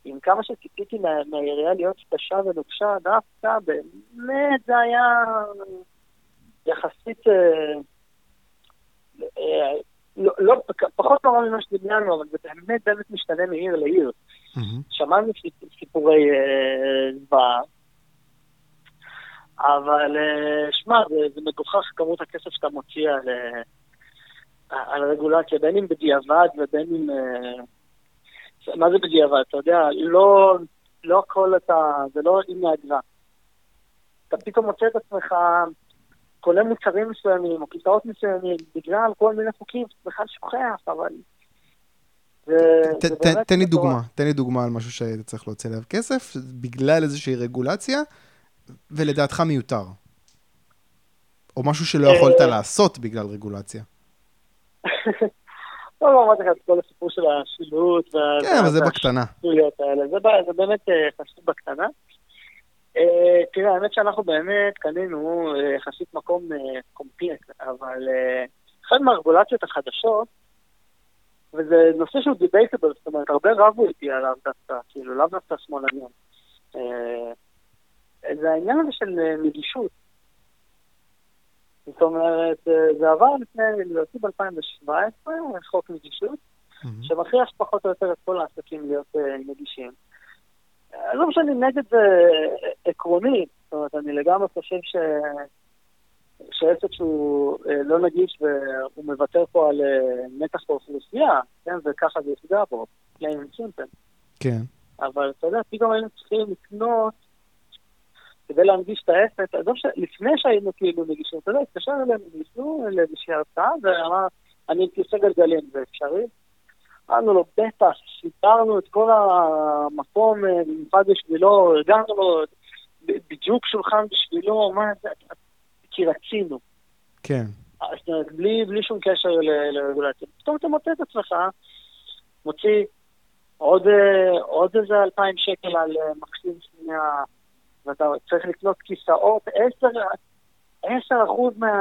עם כמה שציפיתי מה- מהעירייה להיות קשה ונוקשה, דווקא באמת זה היה יחסית... אה, אה, לא, לא, פחות נורא ממה שדמיינו, אבל זה באמת באמת משתנה מעיר לעיר. מהמם. שמענו סיפ- סיפורי אה, זוועה, אבל אה, שמע, זה, מגוחך כמות הכסף שאתה מוציא על, אה, על רגולציה, בין אם בדיעבד ובין אם... מה זה בדיעבד? אתה יודע, לא, לא הכל אתה... זה לא עם האגרה. אתה פתאום מוצא את עצמך קונה מוצרים מסוימים או כיסאות מסוימים בגלל כל מיני חוקים שאתה בכלל שוכח, אבל... ת- ת- תן לי. דוגמה, תן לי דוגמה על משהו שהיית צריך להוציא עליו כסף, בגלל איזושהי רגולציה, ולדעתך מיותר. או משהו שלא יכולת אה, לעשות בגלל רגולציה. לא, לא, אמרתי לך את כל הסיפור של השילוט. כן, אבל זה בקטנה. זה, באמת אה, חשוב בקטנה. אה, תראה, האמת שאנחנו באמת קנינו יחסית מקום קומפלט, אבל אחת מהרגולציות החדשות, וזה נושא שהוא דיבייטבל, זאת אומרת, הרבה רבו איתי עליו דווקא, כאילו, לאו דווקא שמאלנים. אה, זה העניין הזה של אה, נגישות. זאת אומרת, אה, זה עבר לפני, לדעתי ב-2017, חוק נגישות, מהמם. שמכריח פחות או יותר את כל העסקים להיות נגישים. לא שאני נגד זה עקרונית, זאת אומרת, אני לגמרי חושב ש... שעסק שהוא אה, לא נגיש והוא מוותר פה על אה, נתח באוכלוסייה, כן, וככה זה יפגע בו, plain and simple. כן. אבל אתה יודע, פתאום היינו צריכים לקנות כדי להנגיש את העסק, עזוב שלפני שהיינו כאילו נגישים, אתה יודע, התקשר אלינו מישהו לאיזושהי הרצאה ואמר, אני עם כיסא גלגלים, זה אפשרי? אמרנו לו, בטח, שיפרנו את כל המקום אה, במיוחד בשבילו, ארגנו לו בדיוק שולחן בשבילו, מה זה, כי רצינו. כן. זאת אומרת, בלי, בלי שום קשר ל- לרגולציה. פתאום אתה מוצא את עצמך, מוציא עוד, אה, עוד איזה אלפיים שקל על אה, מחסים שנייה, ואתה צריך לקנות כיסאות, עשר, עשר אחוז מה,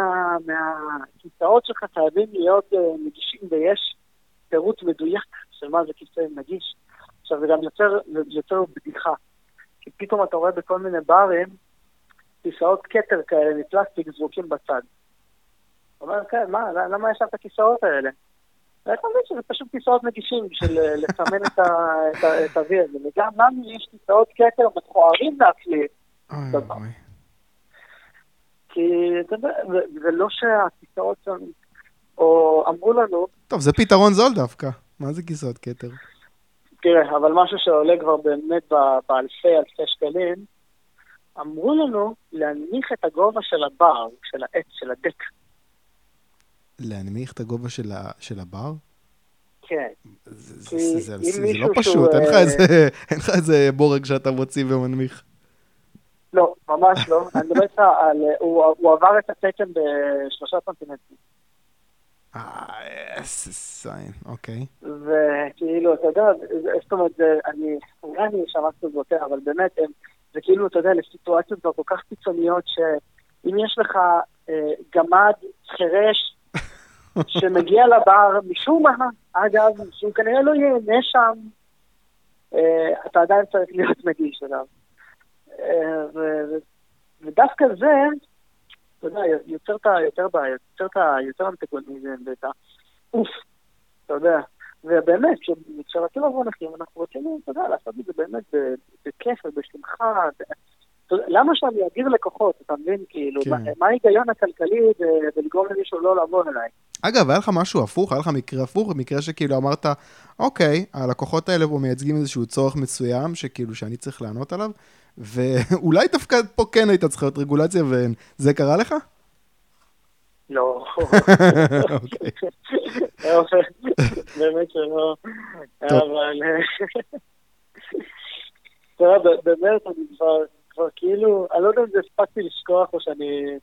מהכיסאות שלך חייבים להיות אה, נגישים, ויש פירוט מדויק של מה זה כיסא נגיש. עכשיו, זה גם יוצר, יוצר בדיחה, כי פתאום אתה רואה בכל מיני ברים כיסאות כתר כאלה מפלסטיק זרוקים בצד. הוא אומר, כן, מה, למה יש שם את הכיסאות האלה? ואתה מבין שזה פשוט כיסאות נגישים בשביל אה, לסמן את ה- את ה- את ה-V הזה. וגם לנו יש כיסאות כתר מכוערים. אוי. כי זה- לא שהכיסאות שם, או אמרו לנו, טוב, זה פתרון זול דווקא. מה זה כיסאות כתר? תראה, אבל משהו שעולה כבר באמת באלפי אלפי שקלים, אמרו לנו להנמיך את הגובה של הבר, של העץ, של הדק. להנמיך את הגובה של ה- של הבר? כן. זה- כי זה- זה- זה לא פשוט, אין לך אה, איזה- אין לך איזה בורג שאתה מוציא ומנמיך. לא, ממש לא. אני מדבר איתך על... הוא הוא עבר את התקן בשלושה סנטימטרים. אה, איזה זין, אוקיי. וכאילו, אתה יודע, זאת אומרת, אני, אולי אני שמעתי את זה יותר, אבל באמת, הם, זה כאילו, אתה יודע, לסיטואציות כבר כל כך קיצוניות, שאם יש לך אה, גמד חירש שמגיע לבר, משום מה, אגב, שהוא כנראה לא ייהנה שם, אה, אתה עדיין צריך להיות נגיש אליו. אה, ו- ו- ודווקא זה, אתה יודע, יוצר את ה... יותר בעיות, יוצר את ה... יותר אנטגוניזם ואת ה... אוף, אתה יודע. ובאמת, כש- כשרצינו לבוא נכים, אנחנו רצינו, אתה יודע, לעשות את זה באמת בכיף ובשמחה. למה שאני אדיר לקוחות, אתה מבין? כאילו, כן. מה- ההיגיון הכלכלי בלגרום למישהו לא לבוא אליי? אגב, היה לך משהו הפוך? היה לך מקרה הפוך? מקרה שכאילו אמרת, אוקיי, הלקוחות האלה פה מייצגים איזשהו צורך מסוים, שכאילו שאני צריך לענות עליו, ואולי דווקא פה כן הייתה צריכה להיות רגולציה, וזה קרה לך? לא. אוקיי. באמת שלא. אבל... אתה יודע, ב- באמת, אני כבר, כאילו, אני לא יודע אם זה הספקתי לשכוח או שאני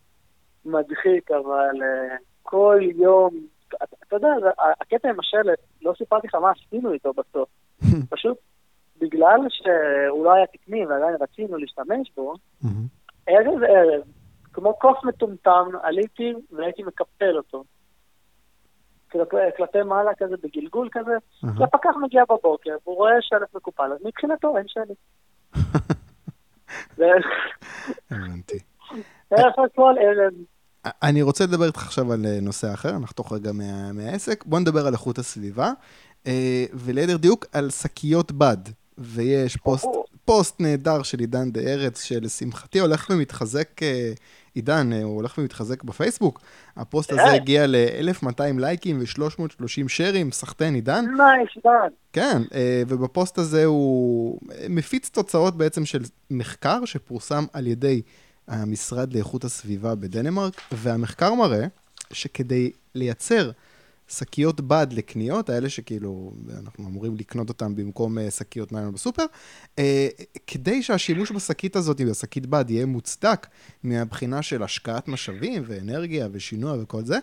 מדחיק, אבל אה, כל יום, אתה יודע, הקטע עם השלט, לא סיפרתי לך מה עשינו איתו בסוף. פשוט בגלל שהוא לא היה תקני ועדיין רצינו להשתמש בו, ערב ערב, כמו קוף מטומטם, עליתי והייתי מקפל אותו. כלפי, כלפי מעלה כזה, בגלגול כזה. והפקח מגיע בבוקר, והוא רואה שלט מקופל, אז מבחינתו אין. זה הבנתי. בערך כל ערב. אני רוצה לדבר איתך עכשיו על אה, נושא אחר, נחתוך רגע מה, מהעסק. בוא נדבר על איכות הסביבה, אה, וליתר דיוק על שקיות בד. ויש פוסט. פוסט נהדר של עידן דה ארץ, שלשמחתי הולך ומתחזק, אה, עידן, אה, הוא הולך ומתחזק בפייסבוק. הפוסט הזה אה. הגיע ל-1200 לייקים ו-330 שיירים, סחטיין עידן. nicely done. כן, אה, ובפוסט הזה הוא מפיץ תוצאות בעצם של מחקר שפורסם על ידי המשרד לאיכות הסביבה בדנמרק, והמחקר מראה שכדי לייצר שקיות בד לקניות, האלה שכאילו אנחנו אמורים לקנות אותן במקום אה, שקיות ניילון בסופר, אה, כדי שהשימוש בשקית הזאת, בשקית בד, יהיה מוצדק מהבחינה של השקעת משאבים ואנרגיה ושינוע וכל זה,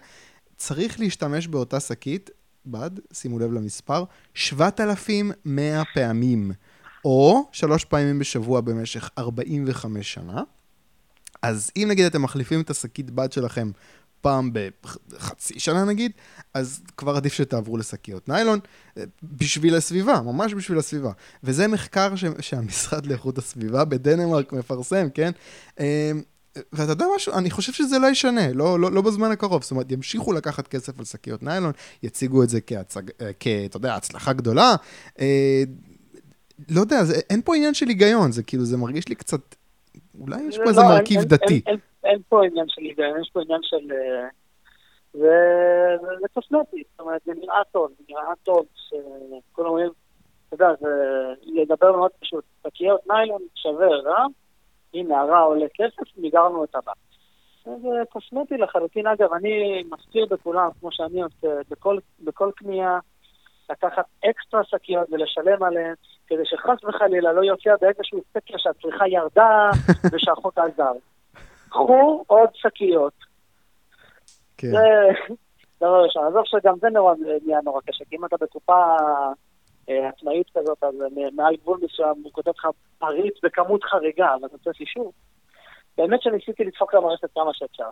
צריך להשתמש באותה שקית בד, שימו לב למספר, 7,100 פעמים, או שלוש פעמים בשבוע במשך 45 שנה. אז אם נגיד אתם מחליפים את השקית בד שלכם פעם בחצי שנה נגיד, אז כבר עדיף שתעברו לשקיות ניילון, אה, בשביל הסביבה, ממש בשביל הסביבה. וזה מחקר ש- שהמשרד לאיכות הסביבה בדנמרק מפרסם, כן? אה, ואתה יודע משהו? אני חושב שזה לא ישנה, לא, לא, לא בזמן הקרוב. זאת אומרת, ימשיכו לקחת כסף על שקיות ניילון, יציגו את זה כהצג, אה, כ... אתה יודע, הצלחה גדולה. אה, לא יודע, זה, אין פה עניין של היגיון, זה כאילו, זה מרגיש לי קצת... אולי יש פה לא, איזה אין- מרכיב אין- דתי. אין- אין- אין פה עניין של היגיון, יש פה עניין של... אה, זה- זה קוסמטי, זאת אומרת, זה נראה טוב, זה נראה טוב, שכולם אומרים, אתה יודע, זה לדבר מאוד פשוט, שקיות ניילון שווה רע, הנה הרע עולה כסף, מיגרנו את הבא. זה קוסמטי לחלוטין, אגב, אני מזכיר בכולם, כמו שאני עושה, בכל, בכל קנייה, לקחת אקסטרה שקיות ולשלם עליהן, כדי שחס וחלילה לא יופיע באיזשהו סקר שהצריכה ירדה ושהחוק עזר. קחו עוד שקיות. כן. זה דבר ראשון. עזוב שגם זה נורא, נהיה נורא קשה, כי אם אתה בקופה אה, עצמאית כזאת, אז מעל גבול מסוים הוא כותב לך פריט בכמות חריגה, אבל אתה צריך אישור. באמת שניסיתי לדפוק למערכת כמה שאפשר.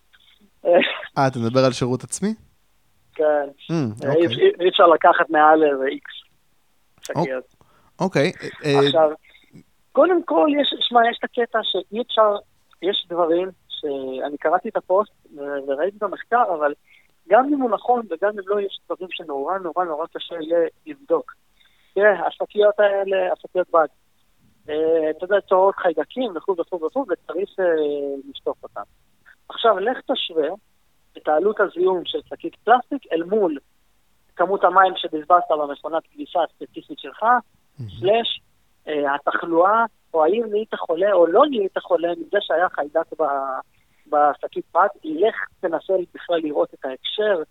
אה, אה, אתה מדבר על שירות עצמי? כן, Mm, אה, אוקיי. אי- אי אפשר לקחת מעל איזה איקס שקיות. אוקיי. אה, עכשיו, קודם כל, יש, שמע, יש את הקטע שאי אפשר, יש דברים שאני קראתי את הפוסט ו- וראיתי את המחקר, אבל גם אם הוא נכון וגם אם לא, יש דברים שנורא נורא נורא קשה לבדוק. תראה, השקיות האלה, השקיות בד, אה, אתה יודע, צורות חיידקים וכו' וכו' וכו', וצריך אה, לשטוף אותם. עכשיו, לך תשווה את העלות הזיהום של שקית פלסטיק אל מול כמות המים שבזבזת במכונת כביסה הספציפית שלך, סלאש אה, התחלואה, או האם נהיית חולה או לא נהיית חולה מזה שהיה חיידק בשקית פת, לך תנסה בכלל לראות את ההקשר.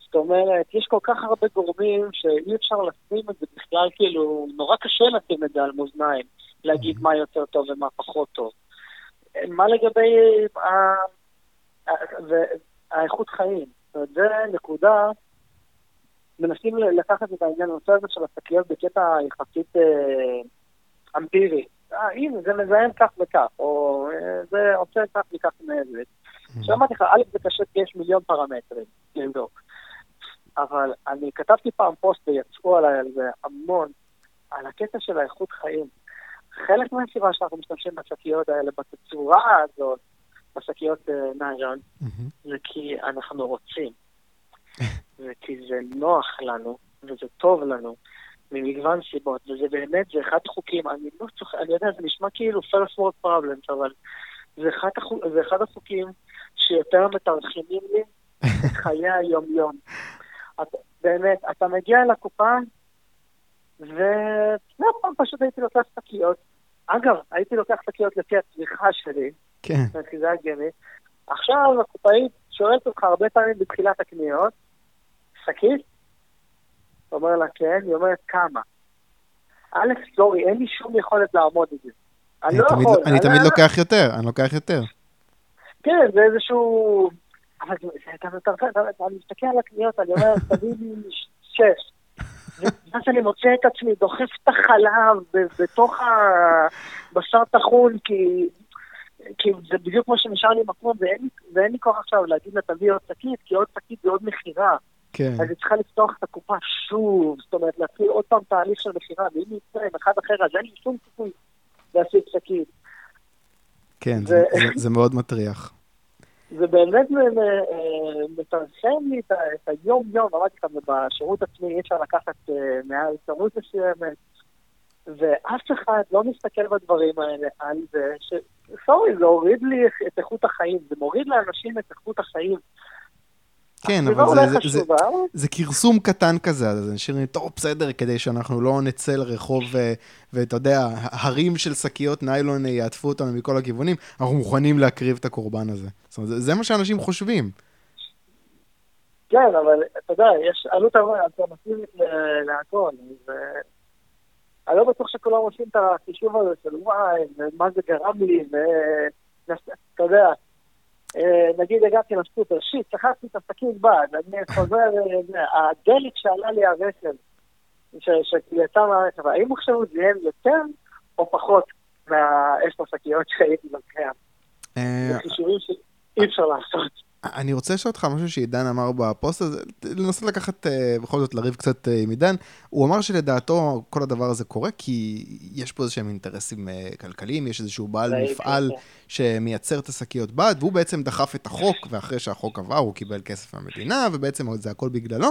זאת אומרת, יש כל כך הרבה גורמים שאי אפשר לשים את זה בכלל, כאילו, נורא קשה לשים את זה על מאזניים, להגיד מה יותר טוב ומה פחות טוב. מה לגבי ה- ה- ו- האיכות חיים? זה נקודה מנסים לקחת את העניין הנושא הזה של השקיות בקטע יחסית אה, אמפירי. אה, הנה, זה מזהם כך וכך, או אה, זה עושה כך וכך נזק. שאמרתי לך, א', זה קשה כי יש מיליון פרמטרים לבדוק. אבל אני כתבתי פעם פוסט ויצאו עליי על זה המון, על הקטע של האיכות חיים. חלק מהסיבה שאנחנו משתמשים בשקיות האלה בתצורה הזאת, בשקיות אה, ניילון, מהמם. זה כי אנחנו רוצים. וכי זה נוח לנו, וזה טוב לנו, ממגוון סיבות, וזה באמת, זה אחד החוקים, אני לא צוחק, אני יודע, זה נשמע כאילו first world problems, אבל זה אחד, החוק, זה אחד החוקים שיותר מתרחימים לי את חיי היום-יום. את, באמת, אתה מגיע אל הקופה, ולא פעם פשוט הייתי לוקח שקיות. אגב, הייתי לוקח שקיות לפי הצריכה שלי, כן. כי זה הגיוני. עכשיו הקופאית שואלת אותך הרבה פעמים בתחילת הקניות, שקית? אומר לה כן, היא אומרת כמה. א', סורי, אין לי שום יכולת לעמוד את זה. אני אני לא תמיד- יכול. אני תמיד לוקח יותר, אני לוקח יותר. כן, זה איזשהו... אבל זה- אתה מטרפד, אני מסתכל על הקניות, אני אומר, תביא לי שש. ואז אני מוצא את עצמי דוחף את החלב בתוך הבשר טחון, כי... כי זה בדיוק כמו שנשאר לי מקום, ואין לי, ואין לי כוח עכשיו להגיד לה תביא עוד שקית, כי עוד שקית זה עוד מכירה. כן. אז היא צריכה לפתוח את הקופה שוב, זאת אומרת, להתחיל עוד פעם תהליך של מכירה, ואם היא יצא עם אחד אחר, אז אין לי שום סיכוי להשיג שקית. כן, ו- זה- זה- זה מאוד מטריח. זה באמת מ- מ- מטרחן לי את את היום-יום, אמרתי לך, בשירות עצמי אי אפשר לקחת אה, מעל כמות מסוימת, ואף אחד לא מסתכל בדברים האלה על זה, ש... סורי, זה הוריד לי את איכות החיים, זה מוריד לאנשים את איכות החיים. כן, אבל זה- זה- זה- זה כרסום קטן כזה, אז אנשים אומרים, טוב, בסדר, כדי שאנחנו לא נצא לרחוב, ו- ואתה יודע, הרים של שקיות ניילון יעטפו אותנו מכל הכיוונים, אנחנו מוכנים להקריב את הקורבן הזה. זאת אומרת, זה- זה מה שאנשים חושבים. כן, אבל אתה יודע, יש עלות אלטרנטיבית להכל, אז אה, אני לא בטוח שכולם עושים את החישוב הזה של וואי, מה זה גרם לי, ואתה יודע, אה, נגיד הגעתי לסופר, שיט, שכחתי את השקית בד, אני חוזר, אה, הדלק שעלה לי הרכב, שיצא מהרכב, האם עכשיו הוא זיהם יותר או פחות מהעשר שקיות שהייתי לוקח? אה, זה חישובים שאי אפשר לעשות. אני רוצה לשאול אותך משהו שעידן אמר בפוסט הזה, לנסות לקחת, אה, בכל זאת לריב קצת אה, עם עידן. הוא אמר שלדעתו כל הדבר הזה קורה כי יש פה איזשהם אינטרסים אה, כלכליים, יש איזשהו בעל מפעל כן. שמייצר את השקיות בד, והוא בעצם דחף את החוק, ואחרי שהחוק עבר הוא קיבל כסף מהמדינה, ובעצם זה הכל בגללו.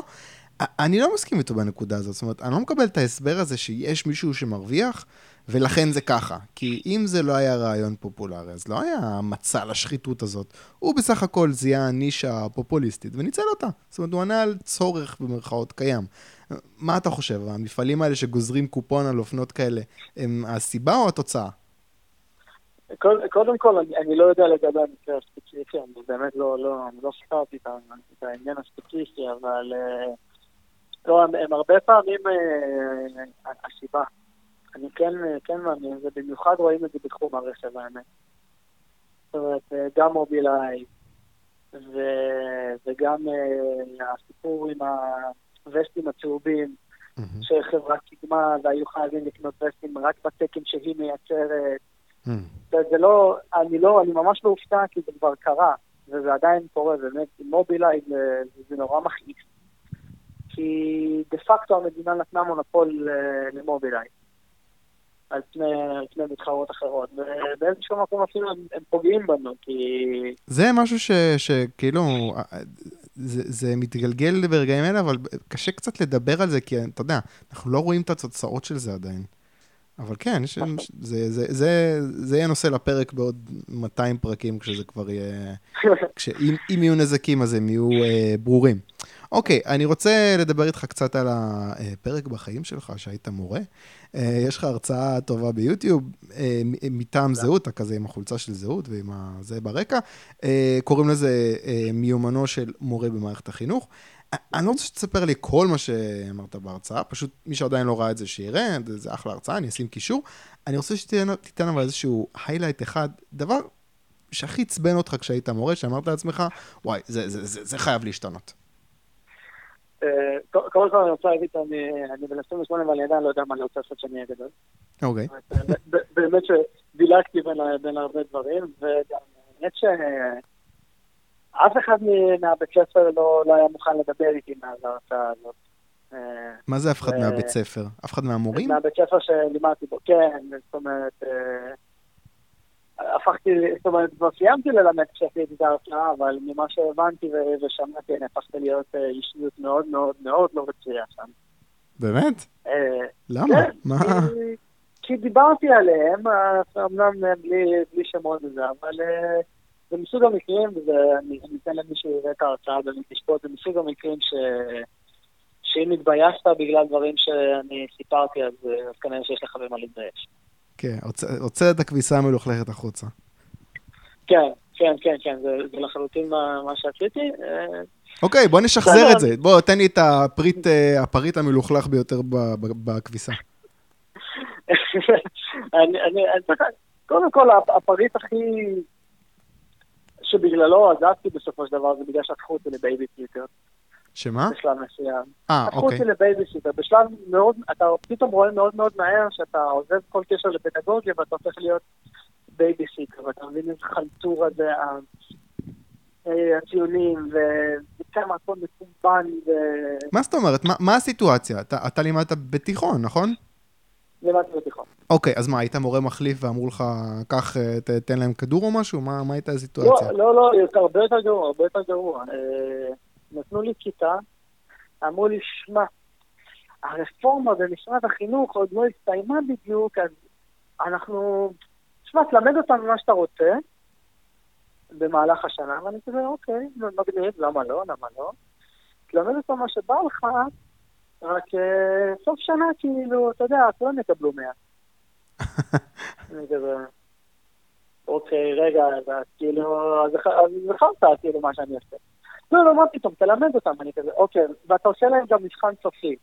אני לא מסכים איתו בנקודה הזאת, זאת אומרת, אני לא מקבל את ההסבר הזה שיש מישהו שמרוויח, ולכן זה ככה. כי אם זה לא היה רעיון פופולרי, אז לא היה מצע לשחיתות הזאת. הוא בסך הכל זיהה נישה פופוליסטית וניצל אותה. זאת אומרת, הוא ענה על צורך במרכאות קיים. מה אתה חושב, המפעלים האלה שגוזרים קופון על אופנות כאלה, הם הסיבה או התוצאה? קוד- קודם כל, אני, אני לא יודע לגבי המקרה הספציפי, אני באמת לא, לא, לא ספרתי את, את העניין הספציפי, אבל אה, לא, הם, הם הרבה פעמים אה, הסיבה. אני כן, כן מאמין, ובמיוחד רואים את זה בתחום הרכב, האמת. זאת אומרת, אה, גם מובילאיי, ו, וגם אה, הסיפור עם הווסטים הצהובים, שחברה קידמה והיו חייבים לקנות וסטים רק בתקן שהיא מייצרת. זה, זה לא, אני לא, אני ממש לא הופתע כי זה כבר קרה, וזה עדיין קורה, באמת, עם מובילאיי זה, זה נורא מכעיס. כי דה פקטו המדינה נתנה מונופול אה, למובילאיי, על פני, פני מתחרות אחרות, ובאיזשהו מקום אפילו הם, הם פוגעים בנו, כי... זה משהו ש, שכאילו, זה, זה מתגלגל ברגעים אלה, אבל קשה קצת לדבר על זה, כי אתה יודע, אנחנו לא רואים את התוצאות של זה עדיין. אבל כן, יש, זה, זה, זה, זה יהיה נושא לפרק בעוד 200 פרקים, כשזה כבר יהיה... כשאם, אם יהיו נזקים, אז הם יהיו אה, ברורים. אוקיי, אני רוצה לדבר איתך קצת על הפרק בחיים שלך, שהיית מורה. אה, יש לך הרצאה טובה ביוטיוב, אה, מטעם זהות, אתה כזה עם החולצה של זהות ועם זה ברקע. אה, קוראים לזה מיומנו של מורה במערכת החינוך. אני לא רוצה שתספר לי כל מה שאמרת בהרצאה, פשוט מי שעדיין לא ראה את זה שיראה, זה אחלה הרצאה, אני אשים קישור. אני רוצה שתיתן אבל איזשהו היילייט אחד, דבר שהכי עצבן אותך כשהיית מורה, שאמרת לעצמך, וואי, זה, זה, זה, זה חייב להשתנות. קודם כל אני רוצה להגיד, אני בן 28 ואני עדיין לא יודע מה אני רוצה לעשות שאני אהיה גדול. אוקיי. באמת שדילגתי בין הרבה דברים, וגם האמת ש... אף אחד מהבית ספר לא, לא היה מוכן לדבר איתי מאז ההרצאה הזאת. מה זה אף אחד מהבית ספר? אף אחד מהמורים? מהבית ספר שלימדתי בו, כן, זאת אומרת, הפכתי, זאת אומרת, כבר סיימתי ללמד כשעשיתי את ההרצאה, אבל ממה שהבנתי ושמעתי, אני הפכתי להיות אישיות מאוד מאוד מאוד לא רצויה שם. באמת? למה? כן, מה? כי דיברתי עליהם, אמנם בלי שמות וזה, אבל... זה מסוג המקרים, ואני אתן למי שיראה את ההרצאה באמת לשפוט, זה מסוג המקרים ש... שאם התביישת בגלל דברים שאני סיפרתי, אז כנראה שיש לך במה להתבייש. כן, רוצה את הכביסה המלוכלכת החוצה. כן, כן, כן, כן, זה, זה לחלוטין מה, מה שעשיתי. אוקיי, בוא נשחזר את זה. בוא, תן לי את הפריט, הפריט המלוכלך ביותר בכביסה. אני, אני, אני קודם כל, הפריט הכי... שבגללו עזבתי בסופו של דבר, זה בגלל שהפכו אותי לבייביסיטר. שמה? בשלב מסוים. אה, הפכו אוקיי. אותי לבייביסיטר. בשלב מאוד, אתה פתאום רואה מאוד מאוד מהר שאתה עוזב כל קשר לפדגוגיה ואתה הופך להיות בייביסיטר, ואתה מבין איזה חלטורה זה הציונים, כמה הכל מקומבן ו... מה זאת אומרת? מה, מה הסיטואציה? אתה, אתה לימדת בתיכון, נכון? לימדתי בתיכון. אוקיי, אז מה, היית מורה מחליף ואמרו לך, קח, אה, תן להם כדור או משהו? מה, מה הייתה הסיטואציה? לא, לא, לא, הרבה יותר גרוע, הרבה יותר גרוע. נתנו לי כיתה, אמרו לי, שמע, הרפורמה במשרד החינוך עוד לא הסתיימה בדיוק, אז אנחנו... שמע, תלמד אותנו מה שאתה רוצה במהלך השנה, ואני כזה, אוקיי, מגניב, למה לא, למה לא? תלמד אותנו מה שבא לך, רק אה, סוף שנה, כאילו, אתה יודע, כולם יקבלו 100. אני כזה... אוקיי, רגע, אז כאילו, אז זכרת כאילו מה שאני עושה. לא, לא, מה פתאום, תלמד אותם, אני כזה, אוקיי, ואתה עושה להם גם מבחן סופי.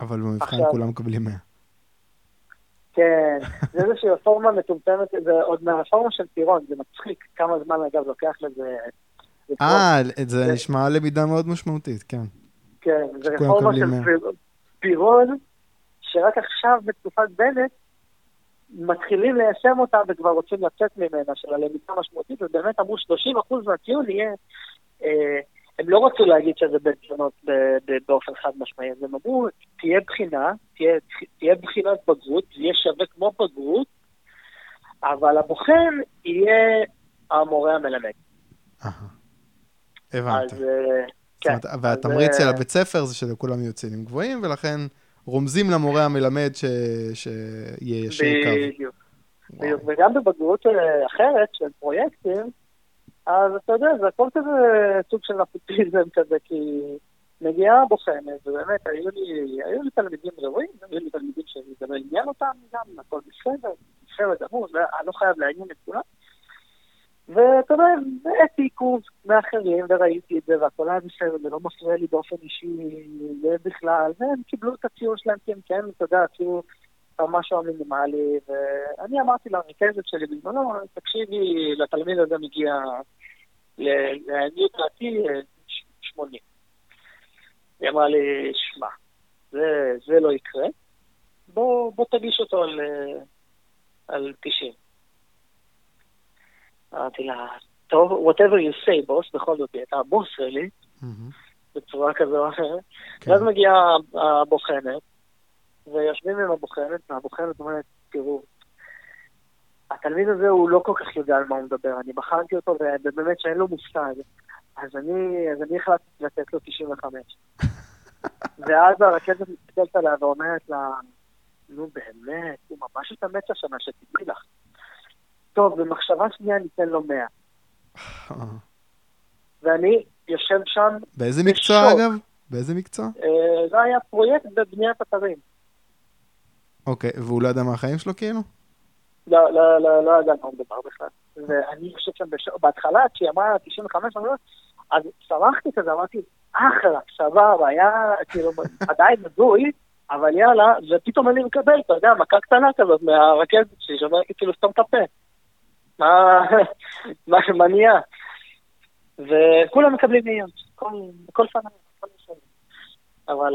אבל במבחן כולם מקבלים 100. כן, זה איזושהי רפורמה מטומטמת, זה עוד מהרפורמה של טירון, זה מצחיק כמה זמן אגב לוקח לזה. אה, זה נשמע למידה מאוד משמעותית, כן. כן, זה רפורמה של פירון, שרק עכשיו בתקופת בנט מתחילים ליישם אותה וכבר רוצים לצאת ממנה, של הלמידה המשמעותית, ובאמת אמרו 30% מהציון יהיה... אה, הם לא רצו להגיד שזה בציונות ב- ב- באופן חד משמעי, אז הם אמרו, תהיה בחינה, תהיה, תהיה בחינת בגרות, זה יהיה שווה כמו בגרות, אבל הבוחן יהיה המורה המלמד. הבנתי. אז אה, כן, והתמריץ של אה, הבית ספר זה שלכולם יהיו ציונים גבוהים, ולכן רומזים למורה המלמד ש- שיהיה ישיר קו. בדיוק. וגם בבגרות אה, אחרת של פרויקטים, אז אתה יודע, זה הכל כזה סוג של נפוטיזם כזה, כי מגיעה בוחנת, ובאמת, היו לי, היו לי תלמידים ראויים, היו לי תלמידים שזה לא עניין אותם גם, הכל בסדר, בסדר גמור, אני לא חייב לעניין את כולם. ואתה יודע, העתיקו מאחרים, וראיתי את זה, והכל היה בסדר, זה לא מפריע לי באופן אישי, בכלל, והם קיבלו את הציון שלהם, כי הם כן, אתה יודע, עשו משהו המינימלי, ואני אמרתי לרכזת שלי בזמנו, תקשיבי, לתלמיד הזה מגיע, לעניות דעתי, אה, ש- 80. היא אמרה לי, שמע, זה, זה לא יקרה, בוא, בוא תגיש אותו על, אה, על 90. אמרתי לה, טוב, whatever you say, בוס, בכל זאת, היא הייתה הבוס שלי. בצורה כזו או אחרת. כן. ואז מגיעה הבוחנת, ויושבים עם הבוחנת, והבוחנת אומרת, תראו, התלמיד הזה הוא לא כל כך יודע על מה הוא מדבר, אני בחרתי אותו ובאמת שאין לו מושג, אז אני, אז אני החלטתי לתת לו 95. ואז הרכזת מסתכלת עליה ואומרת לה, נו באמת, הוא ממש התאמץ השנה, שתדעי לך. טוב, במחשבה שנייה ניתן לו 100. אה. ואני יושב שם, באיזה מקצוע, בשוק. אגב? באיזה מקצוע? אה, זה היה פרויקט בבניית אתרים. אוקיי, והוא לא ידע מה החיים שלו, כאילו? לא, לא, לא, לא ידע מה הוא מדבר בכלל. ואני חושב שם, בש... בהתחלה, כשהיא אמרה 95, אני לא... אז שמחתי כזה, אמרתי, אחלה, סבבה, היה כאילו עדיין הזוי, אבל יאללה, ופתאום אני מקבל, אתה יודע, מכה קטנה כזאת מהרכזת שלי, שאומרת כאילו סתום את הפה. מה, מה, מה נהיה? וכולם מקבלים מאיות, כל, כל שנה, כל שנה. אבל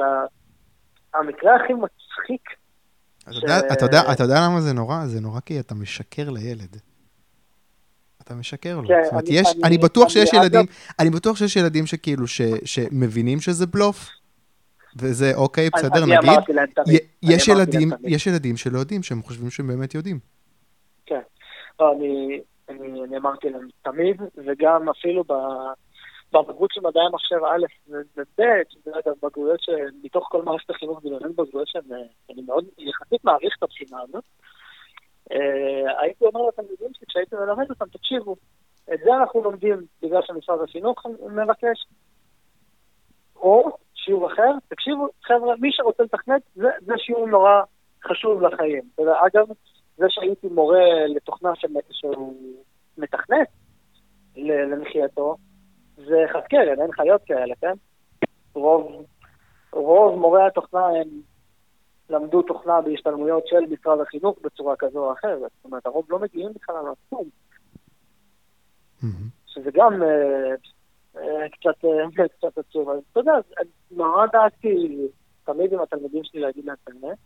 המקרה הכי מצחיק אתה ש- יודע- אתה יודע- אתה יודע למה זה נורא? זה נורא כי אתה משקר לילד. אתה משקר לו. כן, זאת אומרת, אני- יש, אני- אני בטוח אני- שיש ילדים, אני בטוח שיש ילדים שכאילו, ש- שמבינים שזה בלוף, וזה אוקיי, בסדר, אני נגיד. אני יש ילדים. יש ילדים שלא יודעים, שהם חושבים שהם באמת יודעים. כן. לא, אני, אני, אני אמרתי להם תמיד, וגם אפילו ב, בבגרות של מדעי המחשב א' וב', שזה אגב בגרויות שמתוך כל מערכת החינוך באמת בגרויות שהן, אה, אני מאוד יחסית מעריך את הבחינה הזאת. אה, הייתי אומר לתלמידים שלי, כשהייתי מלמד אותם, תקשיבו, את זה אנחנו לומדים בגלל שמשרד החינוך מבקש, או שיעור אחר, תקשיבו, חבר'ה, מי שרוצה לתכנת, זה, זה שיעור נורא חשוב לחיים. אגב, זה שהייתי מורה לתוכנה שהוא מתכנת למחייתו, זה חד קרן, אין חיות כאלה, כן? רוב, רוב מורי התוכנה הם למדו תוכנה בהשתלמויות של משרד החינוך בצורה כזו או אחרת. זאת אומרת, הרוב לא מגיעים בכלל לתחום, מהמם. שזה גם אה, אה, קצת, אה, קצת עצוב. אז אתה יודע, נורא דאגתי תמיד עם התלמידים שלי להגיד להם את האמת.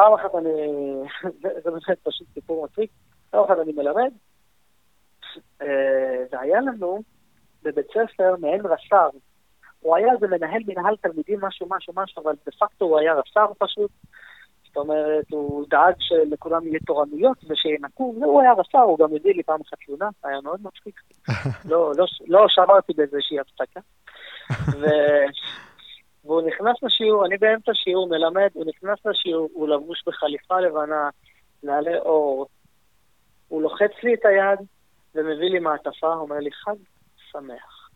פעם אחת אני, זה, זה באמת פשוט סיפור מצחיק, פעם אחת אני מלמד, אה, והיה לנו בבית ספר מעין רס"ר. הוא היה איזה מנהל מנהל תלמידים, משהו, משהו, משהו, אבל דה פקטו הוא היה רס"ר פשוט. זאת אומרת, הוא דאג שלכולם יהיה תורנויות ושינקו, והוא היה רס"ר, הוא גם הביא לי פעם אחת תלונה, היה מאוד מצחיק. לא, לא, לא שמרתי באיזושהי הפסקה. ו... והוא נכנס לשיעור, אני באמצע שיעור מלמד, הוא נכנס לשיעור, הוא לבוש בחליפה לבנה, נעלי אור, הוא לוחץ לי את היד ומביא לי מעטפה, אומר לי, חג שמח.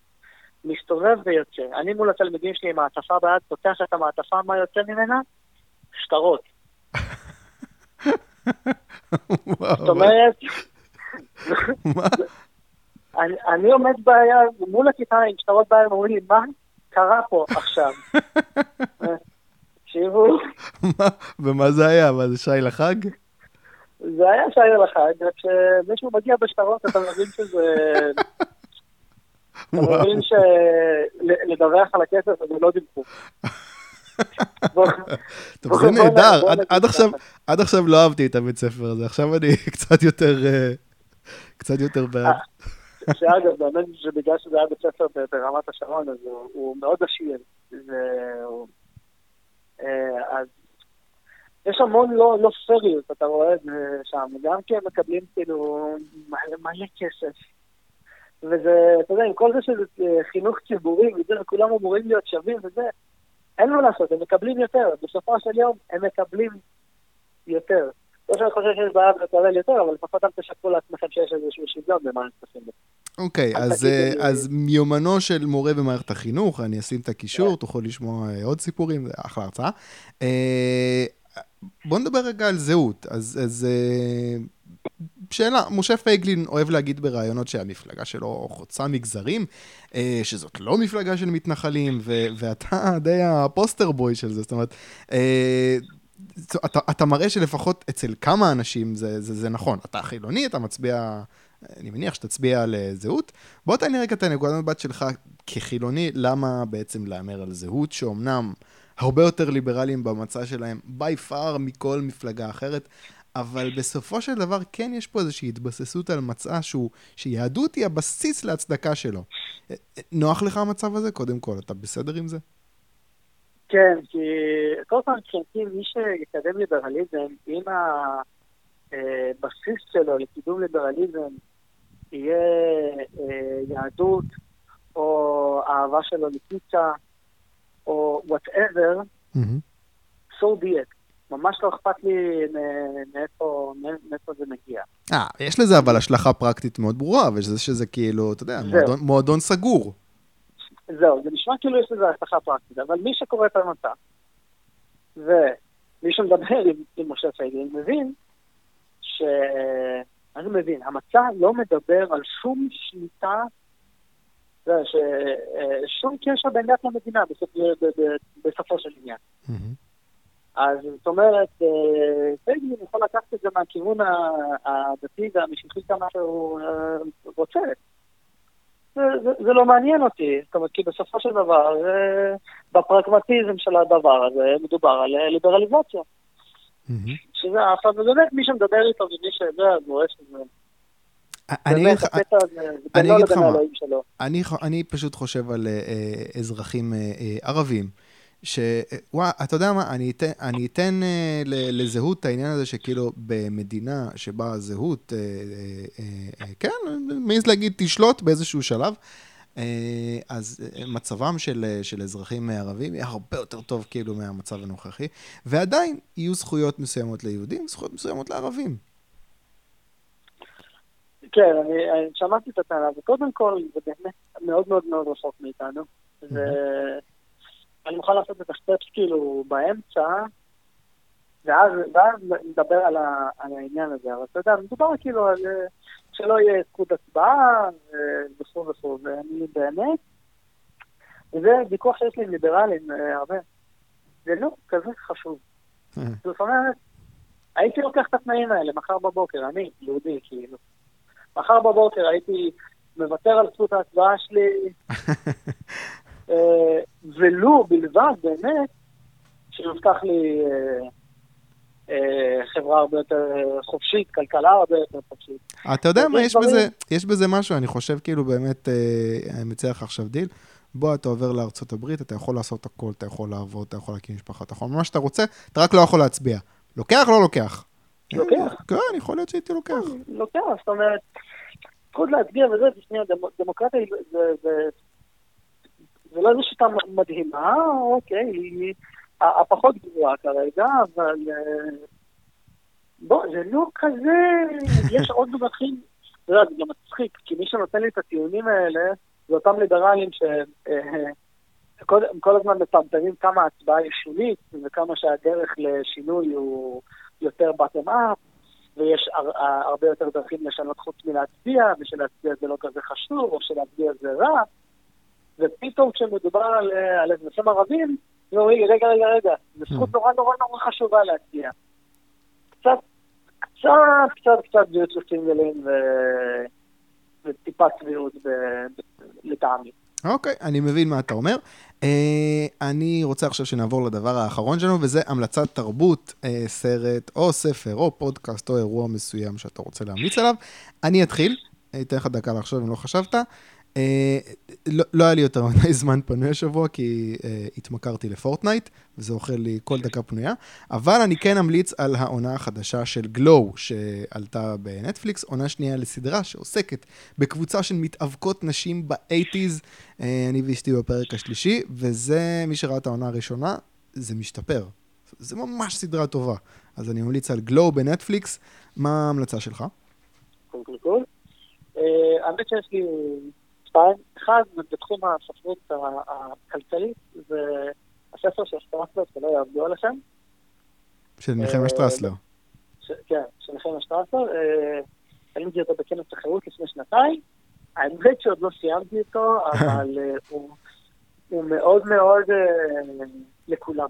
מסתובב ויוצא. אני מול התלמידים שלי עם מעטפה ביד, פותח את המעטפה, מה יוצא ממנה? שטרות. זאת אומרת, אני עומד ביד, מול הכיתה עם שטרות ביד, אומרים לי, מה קרה פה עכשיו? תקשיבו. ומה זה היה? מה זה שי לחג? זה היה שי לחג, כשמישהו מגיע בשטרות אתה מבין שזה... אתה מבין שלדווח על הכסף זה לא דיווחו. טוב, זה נהדר, עד עכשיו לא אהבתי את הבית ספר הזה, עכשיו אני קצת יותר, אה, קצת יותר בעד. אה, שאגב, באמת שבגלל שזה היה בית ספר ברמת השרון, אז הוא מאוד עשיר. אה, אז יש המון לא, לא פריות, אתה רואה את זה שם, גם כי הם מקבלים כאילו מלא, מלא כסף. וזה, אתה יודע, עם כל זה שזה חינוך ציבורי, וזה, כולם אמורים להיות שווים וזה, אין מה לעשות, הם מקבלים יותר. בסופו של יום הם מקבלים יותר. לא שאני חושב שיש בעיה לקבל יותר, אבל לפחות אל תשקפו לעצמכם שיש איזשהו שוויון במערכת החינוך. אוקיי, אז, uh, אז מיומנו של מורה במערכת החינוך, אני אשים את הקישור. כן. תוכל לשמוע uh, עוד סיפורים, זה אחלה הרצאה. Uh, בוא נדבר רגע על זהות. אז, אז שאלה, משה פייגלין אוהב להגיד בראיונות שהמפלגה שלו חוצה מגזרים, אה, שזאת לא מפלגה של מתנחלים, ו- ואתה די הפוסטר בוי של זה, זאת אומרת, אה, אתה, אתה מראה שלפחות אצל כמה אנשים זה, זה, זה נכון. אתה חילוני, אתה מצביע, אני מניח שתצביע על זהות. בוא תעני רגע את הנקודת מבט שלך כחילוני, למה בעצם להמר על זהות, שאומנם הרבה יותר ליברליים במצע שלהם, by far מכל מפלגה אחרת, אבל בסופו של דבר כן יש פה איזושהי התבססות על מצע שהוא, שיהדות היא הבסיס להצדקה שלו. נוח לך המצב הזה? קודם כל, אתה בסדר עם זה? כן, כי כל פעם מבחינתי מי שיקדם ליברליזם, אם הבסיס שלו לקידום ליברליזם יהיה אה, יהדות, או אהבה שלו לפיצה, או וואטאבר, so be it. ממש לא אכפת לי מאיפה, מאיפה זה מגיע. אה, יש לזה אבל השלכה פרקטית מאוד ברורה, וזה שזה כאילו, אתה יודע, מועדון, מועדון סגור. זהו, זה נשמע כאילו יש לזה השלכה פרקטית, אבל מי שקורא את המצע, ומי שמדבר עם, עם משה פייגלין, מבין ש... אני מבין, המצע לא מדבר על שום שליטה, ש... שום קשר בין דת למדינה בסופ... בסופו של עניין. Mm-hmm. אז זאת אומרת, אה, פייגלין יכול לקחת את זה מהכיוון הדתי והמשיחי כמה שהוא אה, רוצה. זה, זה, זה לא מעניין אותי, זאת אומרת, כי בסופו של דבר, בפרגמטיזם של הדבר הזה, מדובר על ליברליזציה. שזה עכשיו, ובאמת מי שמדבר איתו ומי שיודע, אז רואה שזה... אני אגיד לך, אגיד לך מה, אני פשוט חושב על אה, אזרחים ערבים. ש... וואה, אתה יודע מה, אני אתן, אני אתן uh, לזהות את העניין הזה שכאילו במדינה שבה הזהות, uh, uh, uh, כן, מעז להגיד, תשלוט באיזשהו שלב, uh, אז uh, מצבם של, uh, של אזרחים ערבים יהיה הרבה יותר טוב כאילו מהמצב הנוכחי, ועדיין יהיו זכויות מסוימות ליהודים, זכויות מסוימות לערבים. כן, אני, אני שמעתי את הטענה, וקודם כל, זה באמת מאוד מאוד מאוד רחוק מאיתנו. Mm-hmm. אני מוכן לעשות את הסטפס כאילו באמצע, ואז, ואז נדבר על, ה, על העניין הזה. אבל אתה יודע, מדובר כאילו על שלא יהיה זכות הצבעה וכו' וכו', ואני באמת, וזה ויכוח שיש לי עם ליברלים אה, הרבה, זה לא כזה חשוב. זאת אומרת, הייתי לוקח את התנאים האלה מחר בבוקר, אני, יהודי, כאילו. מחר בבוקר הייתי מוותר על זכות ההצבעה שלי, אה, ולו בלבד, באמת, שיובטח לי, אה, חברה הרבה יותר חופשית, כלכלה הרבה יותר חופשית. אתה יודע מה, יש בזה, יש בזה משהו, אני חושב כאילו באמת, אה, אני מציע לך עכשיו דיל. בוא, אתה עובר לארצות הברית, אתה יכול לעשות הכל, אתה יכול לעבוד, אתה יכול להקים משפחה, אתה יכול מה שאתה רוצה, אתה רק לא יכול להצביע. לוקח, לא לוקח. לוקח. כן, יכול להיות שהייתי לוקח. לוקח, זאת אומרת, זכות להצביע וזה, תשמע, דמו- דמוקרטיה זה, זה, לא איזו שיטה מדהימה, אוקיי, היא הפחות גרועה כרגע, אבל אה, בוא, זה לא כזה, יש עוד דרכים, אתה יודע, זה גם מצחיק, כי מי שנותן לי את הטיעונים האלה, זה אותם ליברלים שהם אה, כל הזמן מפמפמים כמה ההצבעה היא שולית, וכמה שהדרך לשינוי הוא יותר bottom up, ויש הר, הרבה יותר דרכים לשנות חוץ מלהצביע, ושלהצביע זה לא כזה חשוב, או שלהצביע זה רע. ופתאום כשמדובר על, אה, על אזרחים ערבים, הם אומרים רגע, רגע, רגע, זו זכות נורא נורא נורא חשובה להצביע. קצת, קצת, קצת, קצת זהות לסינגלים ו... וטיפה צביעות ב... ב... לטעמי. אוקיי, אני מבין מה אתה אומר. אה, אני רוצה עכשיו שנעבור לדבר האחרון שלנו, וזה המלצת תרבות, אה, סרט או ספר או פודקאסט או אירוע מסוים שאתה רוצה להמליץ עליו. אני אתחיל, אתן לך דקה לחשוב אם לא חשבת. אה, לא, לא היה לי יותר מדי זמן פנוי השבוע, כי אה, התמכרתי לפורטנייט, וזה אוכל לי כל דקה פנויה, אבל אני כן אמליץ על העונה החדשה של גלו, שעלתה בנטפליקס, עונה שנייה לסדרה שעוסקת בקבוצה של מתאבקות נשים באייטיז, אה, אני ואשתי בפרק השלישי, וזה, מי שראה את העונה הראשונה, זה משתפר. זה ממש סדרה טובה. אז אני ממליץ על גלו בנטפליקס, מה ההמלצה שלך? קול. אה, האמת שיש לי שתיים. אחד, בתחום הספרות הכלכלית, זה הספר של שטרסלר, שלא יעבדו עליכם. של נחמיה אה, שטרסלר. כן, של נחמיה שטרסלר. אה, קניתי אותו בכנס תחרות לפני שנתיים. האמת שעוד לא סיימתי אותו, אבל אה, הוא- מאוד מאוד אה, לכולם.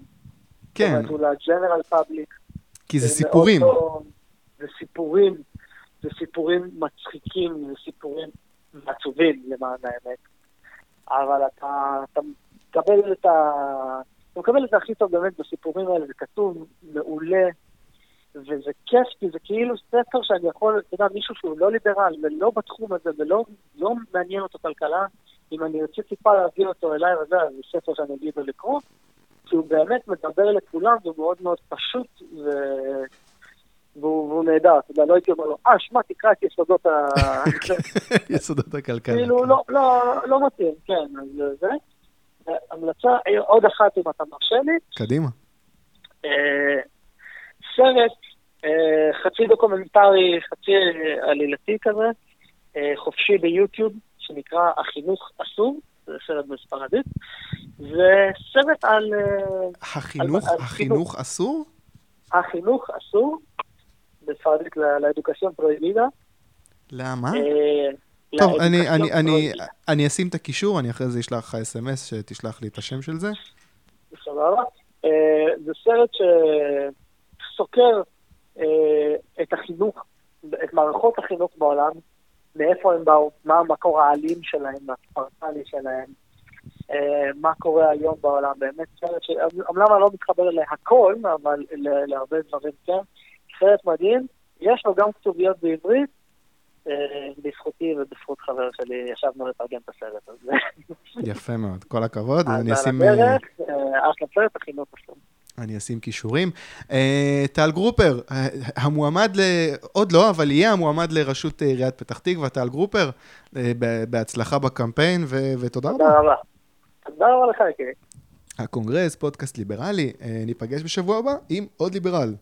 כן, זאת אומרת, הוא לג'נרל פאבליק. כי זה סיפורים. זה סיפורים, זה סיפורים מצחיקים, זה סיפורים עצובים למען האמת. אבל אתה, אתה מקבל את ה... אתה מקבל את זה הכי טוב באמת בסיפורים האלה, זה כתוב מעולה, וזה כיף, כי זה כאילו ספר שאני יכול, אתה יודע, מישהו שהוא לא ליברל ולא בתחום הזה ולא לא מעניין אותו כלכלה, אם אני ארצה טיפה להביא אותו אליי וזה, אז זה ספר שאני אגיד לו לקרוא, כי הוא באמת מדבר לכולם, והוא מאוד מאוד פשוט, ו... והוא, והוא נהדר, אתה יודע, לא הייתי אומר לו, אה, שמע, תקרא את יסודות ה... יסודות הכלכלה. כאילו, כן. לא, לא, לא מתאים, כן, אז זה. המלצה, עוד אחת אם אתה מרשה לי, קדימה. אה, סרט אה, חצי דוקומנטרי, חצי אה, עלילתי כזה, אה, חופשי ביוטיוב, שנקרא החינוך אסור, זה סרט בספרדית, זה סרט על אה, החינוך, על- על החינוך אסור? בספרדית ל- לאדוקציון פרויבידה. למה? אה, טוב, אני, אני, אני. אני אשים את הקישור, אני אחרי זה אשלח לך אס.אם.אס שתשלח לי את השם של זה. סבבה. אה, זה סרט שסוקר אה, את החינוך, את מערכות החינוך בעולם, מאיפה הם באו, מה המקור האלים שלהם, הספרטני שלהם, אה, מה קורה היום בעולם. באמת סרט שאומנם אני לא מתחבר להכל, אבל להרבה דברים כן. סרט מדהים, יש לו גם כתוביות בעברית. אה, בזכותי ובזכות חבר שלי ישבנו לתרגם את הסרט הזה. יפה מאוד, כל הכבוד. אז אני על אשים, הדרך, אה, אחלה סרט, החינוך אסור. אני אשים קישורים. אה, טל גרופר, המועמד ל... עוד לא, אבל יהיה המועמד לראשות עיריית פתח תקווה, טל גרופר. בהצלחה בקמפיין, ותודה רבה. תודה רבה. תודה רבה לך, יקירי. הקונגרס, פודקאסט ליברלי. ניפגש בשבוע הבא עם עוד ליברל.